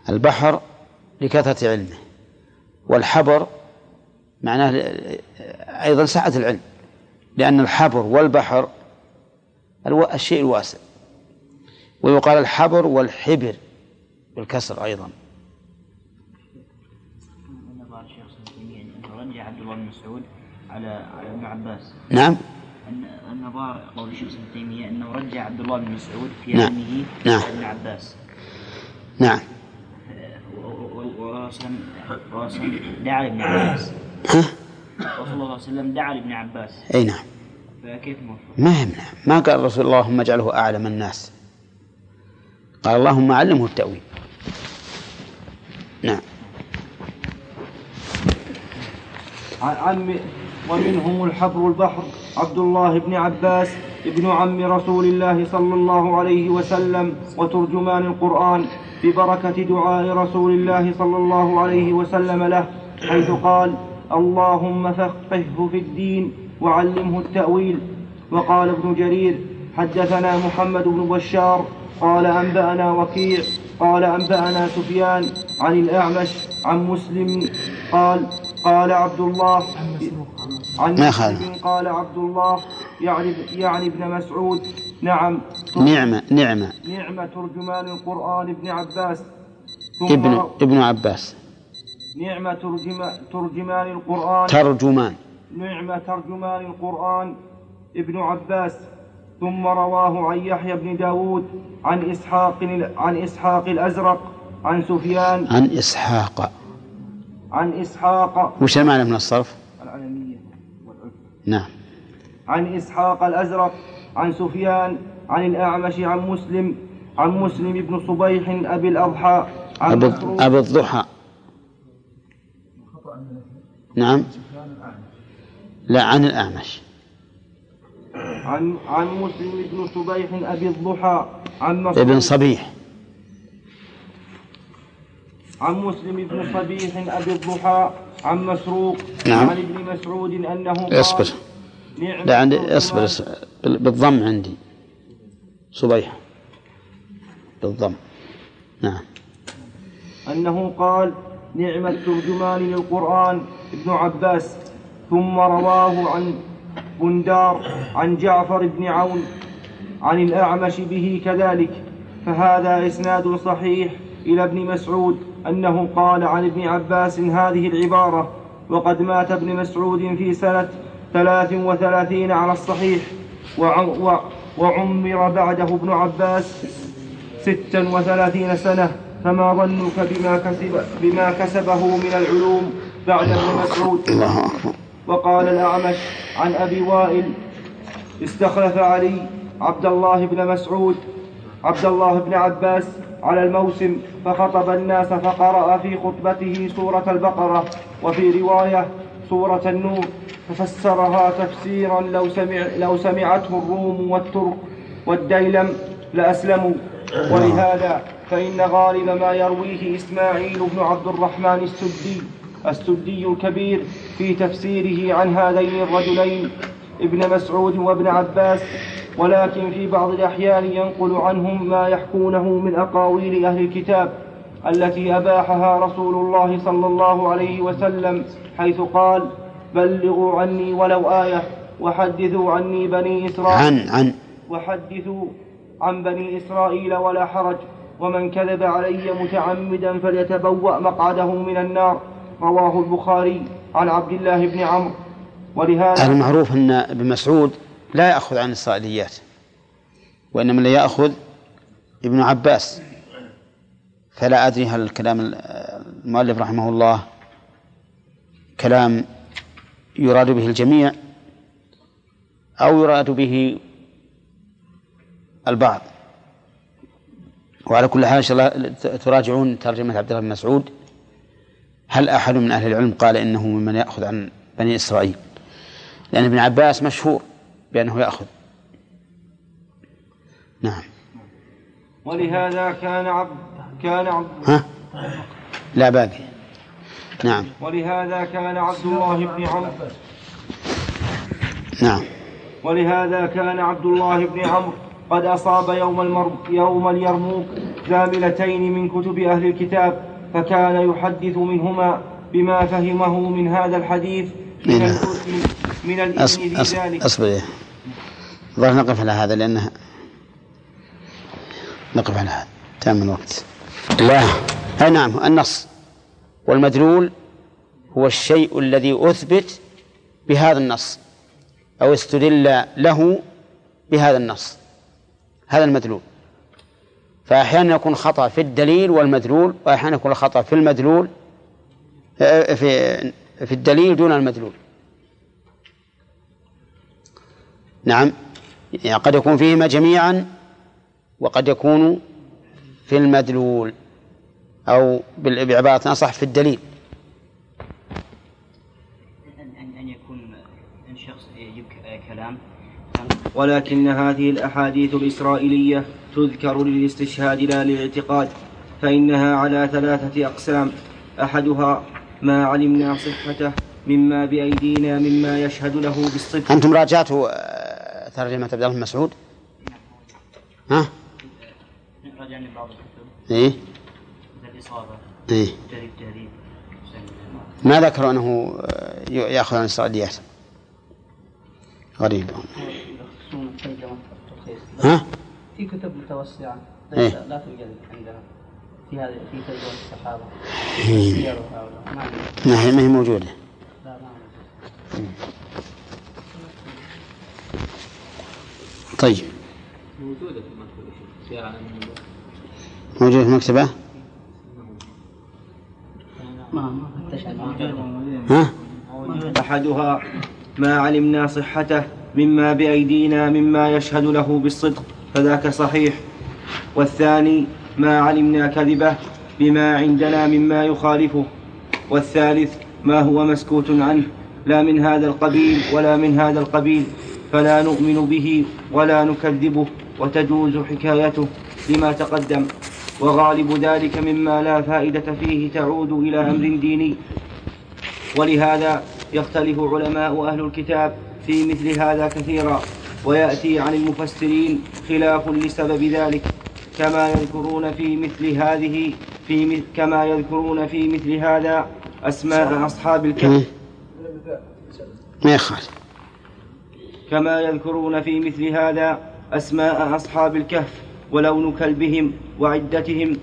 البحر لكثرة علمه والحبر معناه أيضا سعة العلم. لأن الحبر والبحر الشيء الواسع. ويقال الحبر والحبر بالكسر أيضا. ابن مسعود على على ابن عباس. نعم. أن النظار قول الشيخ ابن تيمية أنه رجع عبد الله بن مسعود في نعم. علمه نعم. على ابن عباس. نعم. ورسم رسم دعا ابن عباس. الله صلى الله عليه وسلم دعا لابن عباس. أي نعم. فكيف موفق؟ ما يمنع ما قال الرسول اللهم اجعله أعلم الناس. قال اللهم علمه التأويل. نعم. عن ومنهم الحبر البحر عبد الله بن عباس ابن عم رسول الله صلى الله عليه وسلم وترجمان القرآن ببركة دعاء رسول الله صلى الله عليه وسلم له حيث قال اللهم فقهه في الدين وعلمه التأويل. وقال ابن جرير حدثنا محمد بن بشار قال أنبأنا وكيع قال أنبأنا سفيان عن الأعمش عن مسلم قال قال عبد الله عن ما مسلم قال عبد الله يعني يعني ابن مسعود. نعم. نعمة نعمة. نعمة ترجمان القرآن ابن عباس. ابن ابن عباس. نعمة ترجم ترجمان القرآن. ترجمان. نعمة ترجمان القرآن. ابن عباس. ثم رواه عن يحيى بن داود. عن إسحاق عن إسحاق الأزرق. عن سفيان. عن إسحاق. عن إسحاق. وش المعنى من الصرف؟ العلمية نعم. عن إسحاق الأزرق. عن سفيان. عن الأعمش. عن مسلم. عن مسلم بن صبيح أبي الأضحى. عن أبي الضحى. نعم. لا عن الأعمش. عن عن مسلم بن صبيح أبي الضحى عن مسروق ابن صبيح. عن مسلم بن صبيح أبي الضحى عن مسروق نعم. عن ابن مسعود أنه قال اصبر. نعم. لا عندي اصبر, اصبر. بالضم عندي. صبيح. بالضم. نعم. أنه قال نعم الترجمان للقرآن ابن عباس ثم رواه عن بندار عن جعفر بن عون عن الأعمش به كذلك فهذا إسناد صحيح إلى ابن مسعود أنه قال عن ابن عباس هذه العبارة وقد مات ابن مسعود في سنة ثلاث وثلاثين على الصحيح وع- وع- وعمر بعده ابن عباس ستا وثلاثين سنة فما ظنك بما كسب بما كسبه من العلوم بعد ابن مسعود. الله أكبر. وقال الأعمش عن أبي وائل استخلف علي عبد الله بن مسعود عبد الله بن عباس على الموسم فخطب الناس فقرأ في خطبته سورة البقرة وفي رواية سورة النور ففسرها تفسيرا لو سمع لو سمعته الروم والترك والديلم لأسلموا. ولهذا فإن غالب ما يرويه إسماعيل بن عبد الرحمن السدي السدي الكبير في تفسيره عن هذين الرجلين ابن مسعود وابن عباس ولكن في بعض الأحيان ينقل عنهم ما يحكونه من أقاويل أهل الكتاب التي أباحها رسول الله صلى الله عليه وسلم حيث قال بلغوا عني ولو آية وحدثوا عني بني إسرائيل. عن عن. وحدثوا عن بني إسرائيل ولا حرج ومن كذب علي متعمدا فليتبوأ مقعده من النار. رواه البخاري عن عبد الله بن عمرو. ولهذا المعروف أن ابن مسعود لا يأخذ عن الإسرائيليات وإنما لا يأخذ ابن عباس. فلا أدري هل الكلام المؤلف رحمه الله كلام يراد به الجميع أو يراد به البعض. وعلى كل حال إن شاء الله تراجعون ترجمة عبد الله بن مسعود. هل أحد من أهل العلم قال إنه ممن يأخذ عن بني إسرائيل؟ لأن ابن عباس مشهور بأنه يأخذ. نعم. ولهذا كان عبد كان عبد ها؟ لا باقي نعم. ولهذا كان عبد الله بن عمرو نعم. ولهذا كان عبد الله بن عمرو قد أصاب يوم المر... يوم اليرموك زاملتين من كتب أهل الكتاب فكان يحدث منهما بما فهمه من هذا الحديث من. ال... من الإذن ذلك أصبر إيه. ظهر نقف على هذا لأنه نقف على هذا. تام الوقت لا. أي نعم النص. والمدلول هو الشيء الذي أثبت بهذا النص أو استدل له بهذا النص. هذا المدلول. فأحيانا يكون خطأ في الدليل والمدلول وأحيانا يكون خطأ في المدلول آه، آه، في في الدليل دون المدلول. نعم. يعني قد يكون فيهما جميعا وقد يكون في المدلول أو بعبارة أصح في الدليل. ولكن هذه الأحاديث الإسرائيلية تذكر للاستشهاد لا للاعتقاد فإنها على ثلاثة أقسام أحدها ما علمنا صحته مما بأيدينا مما يشهد له بالصدق أنتم راجعتوا آه، ترجمة عبد الله بن مسعود؟ ها؟ راجعني بعض الكتب إيه؟ الإصابة إيه؟ ما ذكروا أنه آه، يأخذ عن الإسرائيليات غريب ها؟ في كتب متوسعة إيه. لا توجد عندنا في هذه في ترجمة الصحابة إيه. سير هؤلاء ما هي ما هي موجودة لا ما عندنا. طيب موجودة في المكتبة. موجودة في المكتبة. ها؟ أحدها ما علمنا صحته مما بأيدينا مما يشهد له بالصدق فذاك صحيح. والثاني ما علمنا كذبه بما عندنا مما يخالفه. والثالث ما هو مسكوت عنه لا من هذا القبيل ولا من هذا القبيل فلا نؤمن به ولا نكذبه وتجوز حكايته لما تقدم. وغالب ذلك مما لا فائدة فيه تعود إلى أمر ديني. ولهذا يختلف علماء أهل الكتاب في مثل هذا كثيرا ويأتي عن المفسرين خلاف لسبب ذلك كما يذكرون في مثل هذه في مثل كما يذكرون في مثل هذا أسماء أصحاب الكهف. ما يخالف كما يذكرون في مثل هذا أسماء أصحاب الكهف ولون كلبهم وعدتهم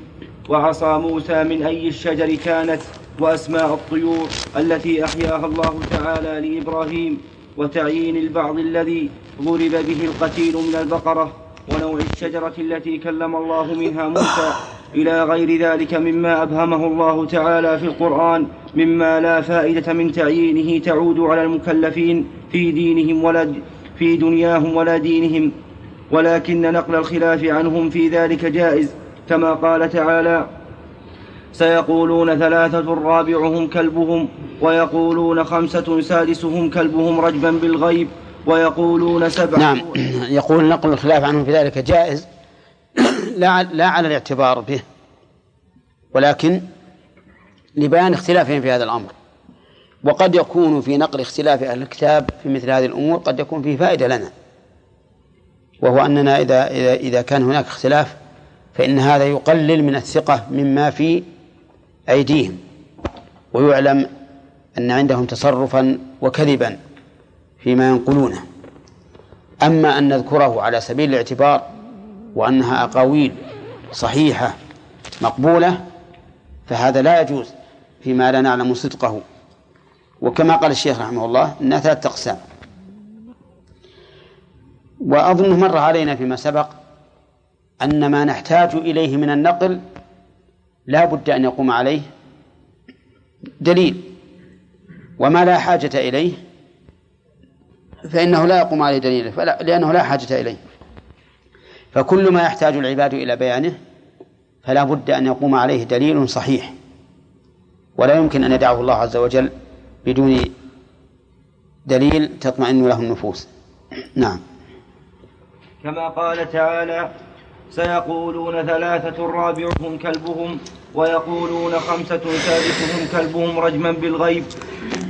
وعصا موسى من أي الشجر كانت وأسماء الطيور التي أحياها الله تعالى لإبراهيم. وتعيين البعض الذي ضرب به القتيل من البقرة ونوع الشجرة التي كلم الله منها موسى إلى غير ذلك مما أبهمه الله تعالى في القرآن مما لا فائدة من تعيينه تعود على المكلفين في دينهم ولا في دنياهم ولا دينهم. ولكن نقل الخلاف عنهم في ذلك جائز كما قال تعالى سيقولون ثلاثة رابعهم كلبهم ويقولون خمسة سادسهم كلبهم رجبا بالغيب ويقولون سبعة. نعم. [CLEARS THROAT] يقول نقل الخلاف عنهم في ذلك جائز. [CLEARS THROAT] لا لا على الاعتبار به. ولكن لبيان اختلافهم في هذا الأمر. وقد يكون في نقل اختلاف أهل الكتاب في مثل هذه الأمور قد يكون فيه فائدة لنا. وهو أننا إذا إذا إذا كان هناك اختلاف فإن هذا يقلل من الثقة مما في أيديهم ويعلم أن عندهم تصرفا وكذبا فيما ينقلونه. أما أن نذكره على سبيل الاعتبار وأنها أقاويل صحيحة مقبولة فهذا لا يجوز فيما لا نعلم صدقه. وكما قال الشيخ رحمه الله أنها ثلاثة أقسام. وأظنه مر علينا فيما سبق أن ما نحتاج إليه من النقل لا بد أن يقوم عليه دليل وما لا حاجة إليه فإنه لا يقوم عليه دليل فلا لأنه لا حاجة إليه. فكل ما يحتاج العباد إلى بيانه فلا بد أن يقوم عليه دليل صحيح. ولا يمكن أن يدعه الله عز وجل بدون دليل تطمئن له النفوس. نعم. كما قال تعالى سيقولون ثلاثة رابعهم كلبهم ويقولون خمسة سادسهم كلبهم رجما بالغيب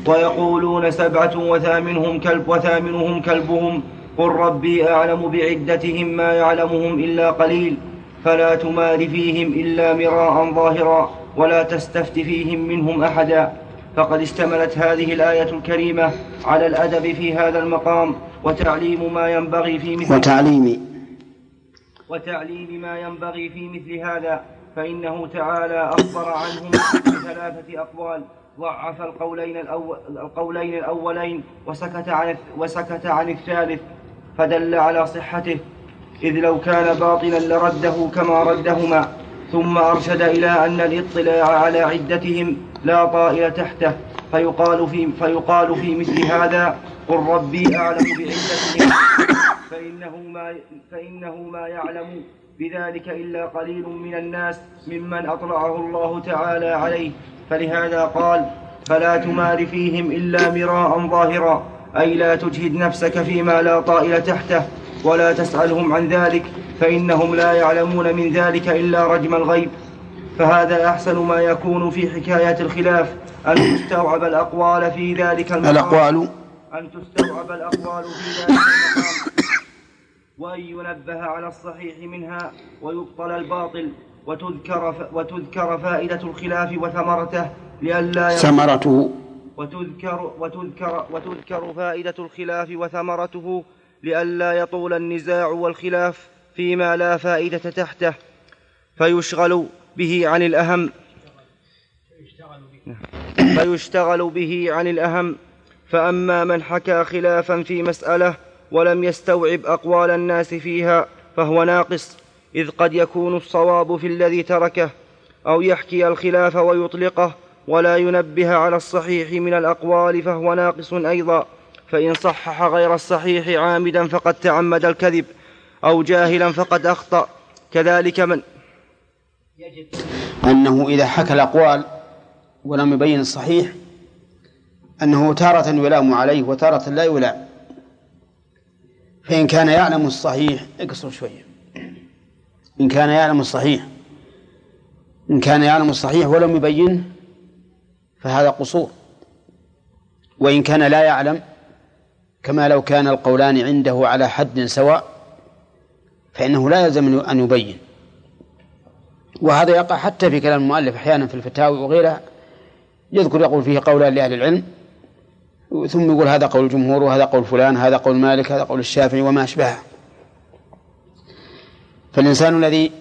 ويقولون سبعة وثامنهم كلب وثامنهم كلبهم قل ربي أعلم بعدتهم ما يعلمهم إلا قليل فلا تمار فيهم إلا مراء ظاهرا ولا تستفت فيهم منهم أحدا. فقد اشتملت هذه الآية الكريمة على الأدب في هذا المقام وتعليم ما ينبغي في مثل وتعليم وتعليم ما ينبغي في مثل هذا فإنه تعالى أخبر عنهم بثلاثة أقوال. ضعف القولين الأول القولين الأولين وسكت عن وسكت عن الثالث فدل على صحته. إذ لو كان باطلا لرده كما ردهما ثم أرشد إلى أن الاطلاع على عدتهم لا طائل تحته. فيقال في فيقال في مثل هذا قل ربي أعلم بعدتهم. فإنه ما, فإنه ما يعلم بذلك إلا قليل من الناس ممن أطلعه الله تعالى عليه. فلهذا قال فلا تمار فيهم إلا مراء ظاهرا أي لا تجهد نفسك فيما لا طائل تحته ولا تسألهم عن ذلك فإنهم لا يعلمون من ذلك إلا رجم الغيب. فهذا أحسن ما يكون في حكاية الخلاف أن تستوعب الأقوال في ذلك المقام. الأقوال؟ أن تستوعب الأقوال في ذلك المقام. وأن ينبه على الصحيح منها ويبطل الباطل وتذكر. وتذكر فائدة الخلاف وثمرته لئلا ثمرته. وتذكر وتذكر وتذكر فائدة الخلاف وثمرته لئلا يطول النزاع والخلاف فيما لا فائدة تحته. فيشغل به عن الأهم. فيشتغل به عن الأهم. فأما من حكى خلافا في مسألة ولم يستوعب أقوال الناس فيها فهو ناقص إذ قد يكون الصواب في الذي تركه أو يحكي الخلاف ويطلقه ولا ينبه على الصحيح من الأقوال فهو ناقص أيضا فإن صحح غير الصحيح عامدا فقد تعمد الكذب أو جاهلا فقد أخطأ كذلك من؟ أنه إذا حكى الأقوال ولم يبين الصحيح أنه تارة يلام عليه وتارة لا يلام. فإن كان يعلم الصحيح اقصر شوية. إن كان يعلم الصحيح. إن كان يعلم الصحيح ولم يبينه فهذا قصور. وإن كان لا يعلم كما لو كان القولان عنده على حد سواء فإنه لا يلزم أن يبين. وهذا يقع حتى في كلام المؤلف أحيانا في الفتاوي وغيرها يذكر يقول فيه قولان لأهل العلم ثم يقول هذا قول الجمهور وهذا قول فلان هذا قول مالك هذا قول الشافعي وما أشبهه. فالإنسان الذي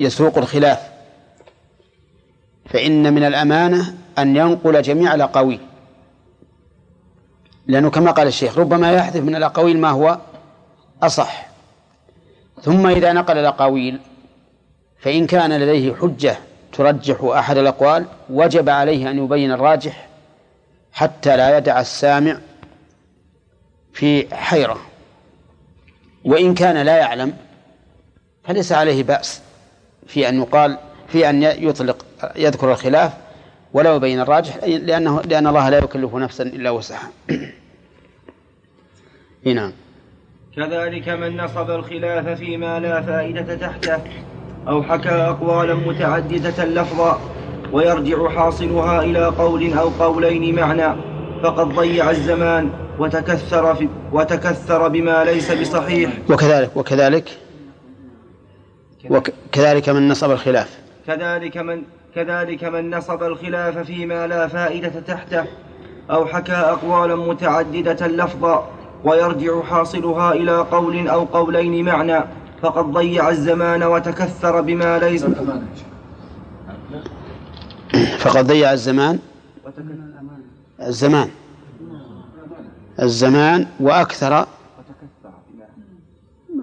يسوق الخلاف فإن من الأمانة أن ينقل جميع الأقاويل. لأنه كما قال الشيخ ربما يحذف من الأقاويل ما هو أصح. ثم إذا نقل الأقاويل فإن كان لديه حجة ترجح أحد الأقوال وجب عليه أن يبين الراجح حتى لا يدع السامع في حيرة. وإن كان لا يعلم فليس عليه بأس في أن يقال في أن يطلق يذكر الخلاف ولا يبين الراجح لأنه لأن الله لا يكلف نفسا إلا وسعها. [CLEARS THROAT] نعم. كذلك من نصب الخلاف فيما لا فائدة تحته أو حكى أقوالا متعددة لفظا ويرجع حاصلها إلى قول أو قولين معنى. فقد ضيع الزمان وتكثر في وتكثر بما ليس بصحيح. وكذلك وكذلك وكذلك من نصب الخلاف. كذلك من كذلك من نصب الخلاف فيما لا فائدة تحته أو حكى أقوالا متعددة لفظا ويرجع حاصلها إلى قول أو قولين معنى. فقد ضيع الزمان وتكثر بما ليس فقد ضيع الزمان؟ الزمان. الزمان وأكثر.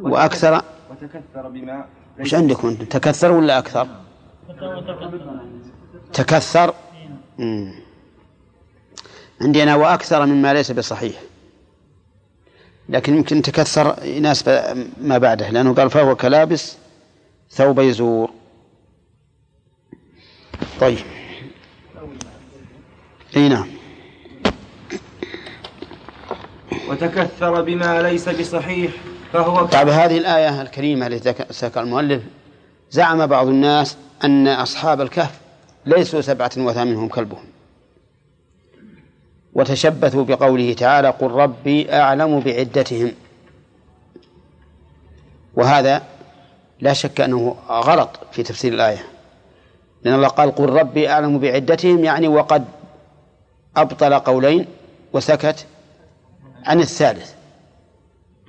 وأكثر. وتكثر بما وش عندكم أنتم تكثر ولا أكثر؟ تكثر. مم. عندي أنا وأكثر مما ليس بصحيح. لكن يمكن تكثر يناسب ما بعده لأنه قال فهو كلابس ثوب يزور. طيب. أي نعم. وتكثر بما ليس بصحيح فهو طيب هذه الآية الكريمة التي ذكر المؤلف زعم بعض الناس أن أصحاب الكهف ليسوا سبعة وثامنهم كلبهم. وتشبثوا بقوله تعالى قل ربي أعلم بعدتهم. وهذا لا شك أنه غلط في تفسير الآية. لأن الله قال قل ربي أعلم بعدتهم يعني وقد أبطل قولين وسكت عن الثالث.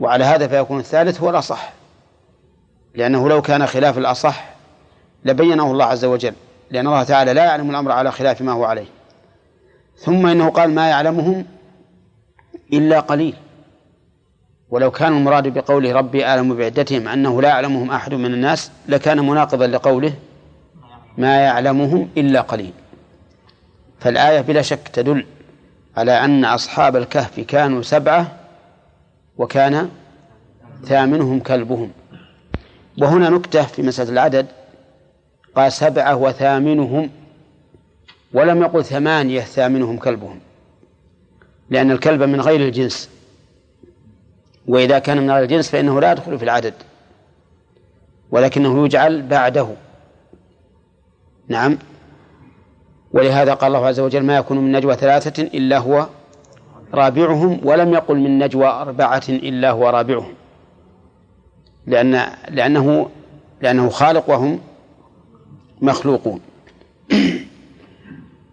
وعلى هذا فيكون الثالث هو الأصح. لأنه لو كان خلاف الأصح لبينه الله عز وجل لأن الله تعالى لا يعلم الأمر على خلاف ما هو عليه. ثم إنه قال ما يعلمهم إلا قليل. ولو كان المراد بقوله ربي أعلم بعدتهم أنه لا يعلمهم أحد من الناس لكان مناقضا لقوله ما يعلمهم إلا قليل. فالآية بلا شك تدل على أن أصحاب الكهف كانوا سبعة وكان ثامنهم كلبهم. وهنا نكتة في مسألة العدد. قال سبعة وثامنهم ولم يقل ثمانية ثامنهم كلبهم لأن الكلب من غير الجنس. وإذا كان من غير الجنس فإنه لا يدخل في العدد ولكنه يجعل بعده. نعم. ولهذا قال الله عز وجل ما يكون من نجوى ثلاثة إلا هو رابعهم ولم يقل من نجوى أربعة إلا هو رابعهم لأن لأنه لأنه خالق وهم مخلوقون [CLEARS THROAT]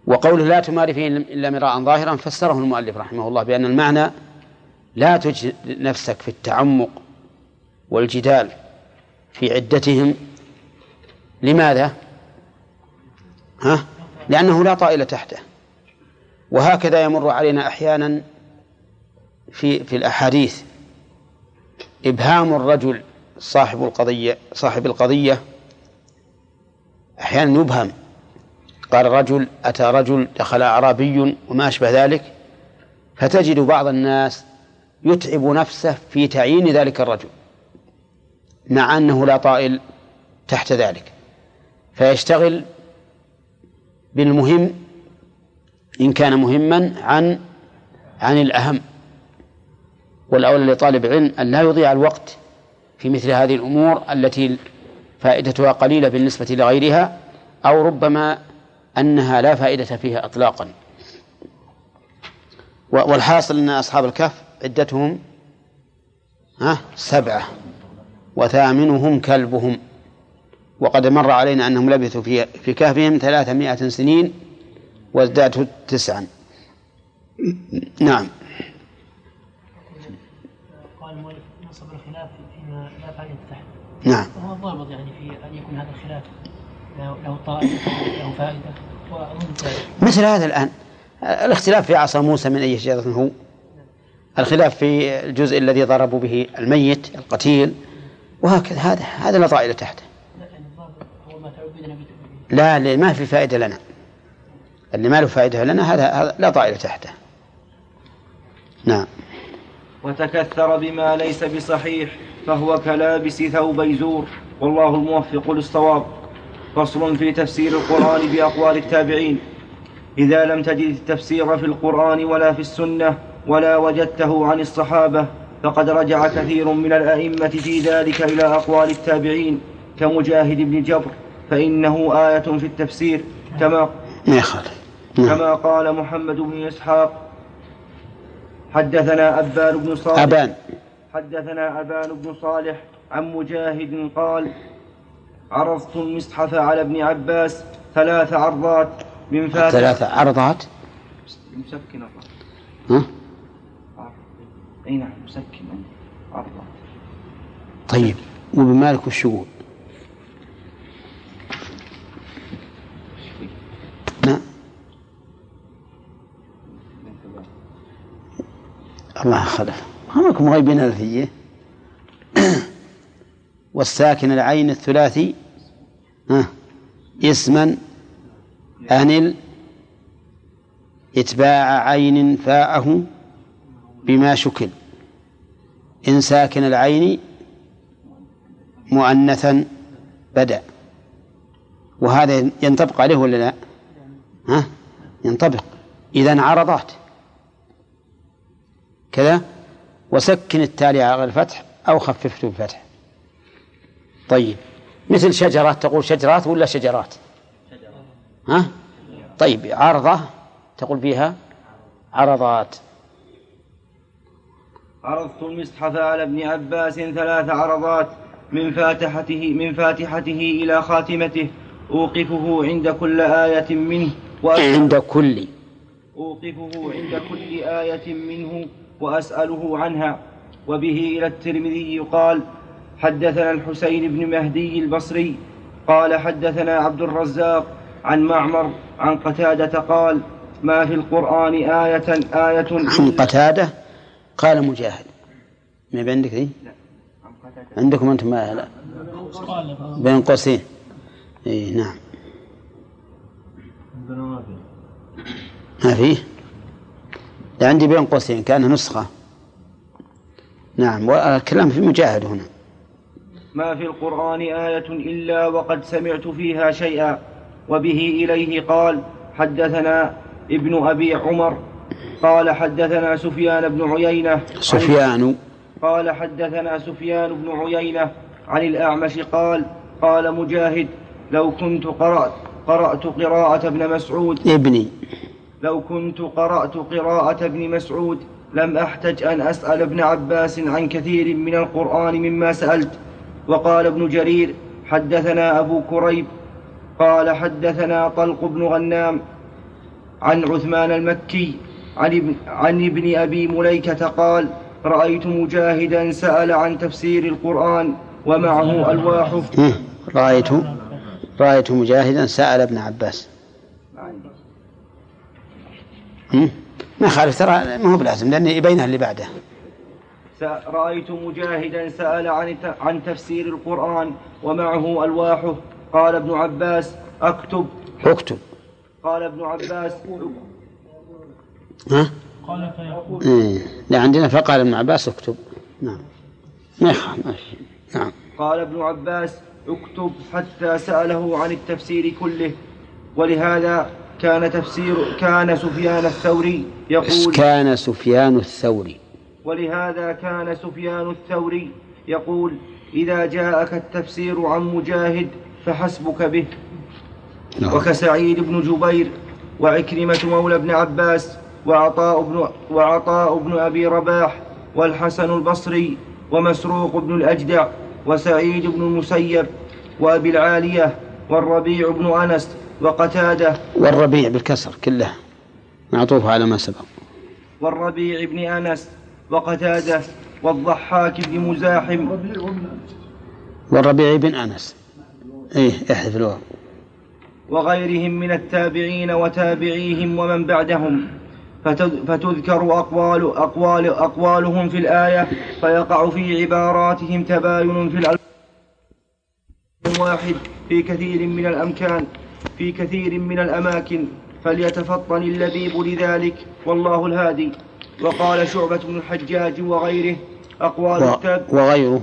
وقوله لا تماري فيه إلا مراء ظاهرا فسره المؤلف رحمه الله بأن المعنى لا تجد نفسك في التعمق والجدال في عدتهم لماذا؟ ها؟ لأنه لا طائل تحته. وهكذا يمر علينا أحيانا في في الأحاديث. إبهام الرجل صاحب القضية صاحب القضية. أحيانا يبهم. قال رجل أتى رجل دخل أعرابي وما أشبه ذلك. فتجد بعض الناس يتعب نفسه في تعيين ذلك الرجل مع أنه لا طائل تحت ذلك. فيشتغل بالمهم إن كان مهما عن عن الأهم. والأولى لطالب علم أن لا يضيع الوقت في مثل هذه الأمور التي فائدتها قليلة بالنسبة لغيرها أو ربما أنها لا فائدة فيها إطلاقا. والحاصل أن أصحاب الكهف عدتهم ها سبعة وثامنهم كلبهم. وقد مر علينا أنهم لبثوا في في كهفهم ثلاثمائة سنين وازدادوا تسعا. نعم. قال المؤلف نصب الخلاف فيما لا نعم. وهو ضابط يعني في أن يكون هذا الخلاف له طائفة له فائدة. مثل هذا الآن. الاختلاف في عصا موسى من أي شجرة هو؟ الخلاف في الجزء الذي ضربوا به الميت القتيل وهكذا. هذا هذا لا طائل تحته لا يعني الضابط هو ما تعبدنا به لا اللي ما في فائدة لنا. اللي ما له فائدة لنا هذا لا طائل تحته. نعم. وتكثر بما ليس بصحيح فهو كلابس ثوبي زور والله الموفق للصواب. فصل في تفسير القرآن بأقوال التابعين. إذا لم تجد التفسير في القرآن ولا في السنة ولا وجدته عن الصحابة فقد رجع كثير من الأئمة في ذلك إلى أقوال التابعين كمجاهد بن جبر. فإنه آية في التفسير كما نعم. كما قال محمد بن إسحاق حدثنا أبان بن صالح أبان. حدثنا أبان بن صالح عن مجاهد قال عرضت المصحف على ابن عباس ثلاث عرضات من فاتح ثلاث عرضات؟ مسكن ها؟ أي نعم مسكن عرضات طيب وبمالك والشغول الله خلف همكم غيبين الفيه [CLEARS THROAT] والساكن العين الثلاثي ها اسما أنل إتباع عين فاءه بما شكل. إن ساكن العين مؤنثا بدأ. وهذا ينطبق عليه ولا لا؟ ها؟ ينطبق. إذا عرضات كذا وسكن التالي على الفتح أو خففته بالفتح طيب مثل شجرات تقول شجرات ولا شجرات؟ ها؟ طيب عرضة تقول فيها عرضات. عرضت المصحف على ابن عباس ثلاث عرضات من فاتحته من فاتحته إلى خاتمته. أوقفه عند كل آية منه. [CLEARS THROAT] عند كل. أوقفه عند كل آية منه. وأسأله عنها. وبه إلى الترمذي قال حدثنا الحسين بن مهدي البصري قال حدثنا عبد الرزاق عن معمر عن قتادة قال ما في القرآن آية آية عن قتادة؟ قال مجاهد. ما عندك ذي؟ عندكم أنتم ما لا. بين قوسين. اي نعم. عندنا ما في. ما فيه عندي بين قوسين كأنها نسخة. نعم والكلام في مجاهد هنا. ما في القرآن آية إلا وقد سمعت فيها شيئا وبه إليه قال حدثنا ابن أبي عمر قال حدثنا سفيان بن عيينة سفيان. قال حدثنا سفيان بن عيينة عن الأعمش قال قال مجاهد لو كنت قرأت قرأت قراءة ابن مسعود. ابني. لو كنت قرأت قراءة ابن مسعود لم أحتج أن أسأل ابن عباس عن كثير من القرآن مما سألت وقال ابن جرير حدثنا أبو كريب قال حدثنا طلق بن غنام عن عثمان المكي عن ابن, عن ابن أبي مليكة قال رأيت مجاهدا سأل عن تفسير القرآن ومعه ألواح رأيت رأيت مجاهدا سأل ابن عباس؟ ما خالف ترى ما هو بلازم لأن يبينها اللي بعده. رأيت مجاهدا سأل عن عن تفسير القرآن ومعه ألواحه. قال ابن عباس أكتب. أكتب. قال ابن عباس ها؟ قال فيقول. إيه. لا عندنا فقال ابن عباس اكتب. نعم. ما يخالف. ماشي. نعم. قال ابن عباس اكتب حتى سأله عن التفسير كله. ولهذا كان تفسير كان سفيان الثوري يقول كان سفيان الثوري ولهذا كان سفيان الثوري يقول إذا جاءك التفسير عن مجاهد فحسبك به نعم. وكسعيد بن جبير وعكرمة مولى ابن عباس وعطاء بن, وعطاء بن أبي رباح والحسن البصري ومسروق بن الأجدع وسعيد بن المسيب وأبي العالية والربيع بن أنس وقتادة والربيع بالكسر كله. معطوف على ما سبق. والربيع بن أنس وقتادة والضحاك بن مزاحم. والربيع بن أنس. إيه احذف الواو وغيرهم من التابعين وتابعيهم ومن بعدهم. فتذ- فتذكر أقوال أقوال أقوالهم في الآية فيقع في عباراتهم تباين في الألفاظ واحد في كثير من الأمكان. في كثير من الأماكن فليتفطن اللبيب لذلك والله الهادي. وقال شعبة بن الحجاج وغيره أقوال و- التاب وغيره.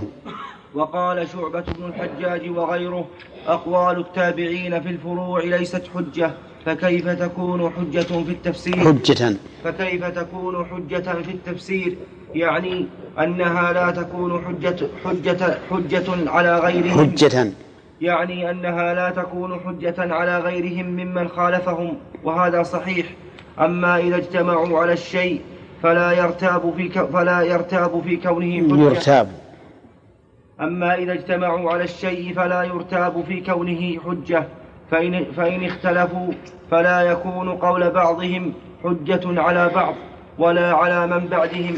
وقال شعبة بن الحجاج وغيره أقوال التابعين في الفروع ليست حجة. فكيف تكون حجة في التفسير؟ حجة. فكيف تكون حجة في التفسير؟ يعني أنها لا تكون حجة حجة حجة على غيرهم. حجة. يعني أنها لا تكون حجة على غيرهم ممن خالفهم وهذا صحيح. أما إذا اجتمعوا على الشيء فلا يرتاب في. فلا يرتاب في كونه حجة. يرتاب. أما إذا اجتمعوا على الشيء فلا يرتاب في كونه حجة. فإن, فإن اختلفوا فلا يكون قول بعضهم حجة على بعض ولا على من بعدهم.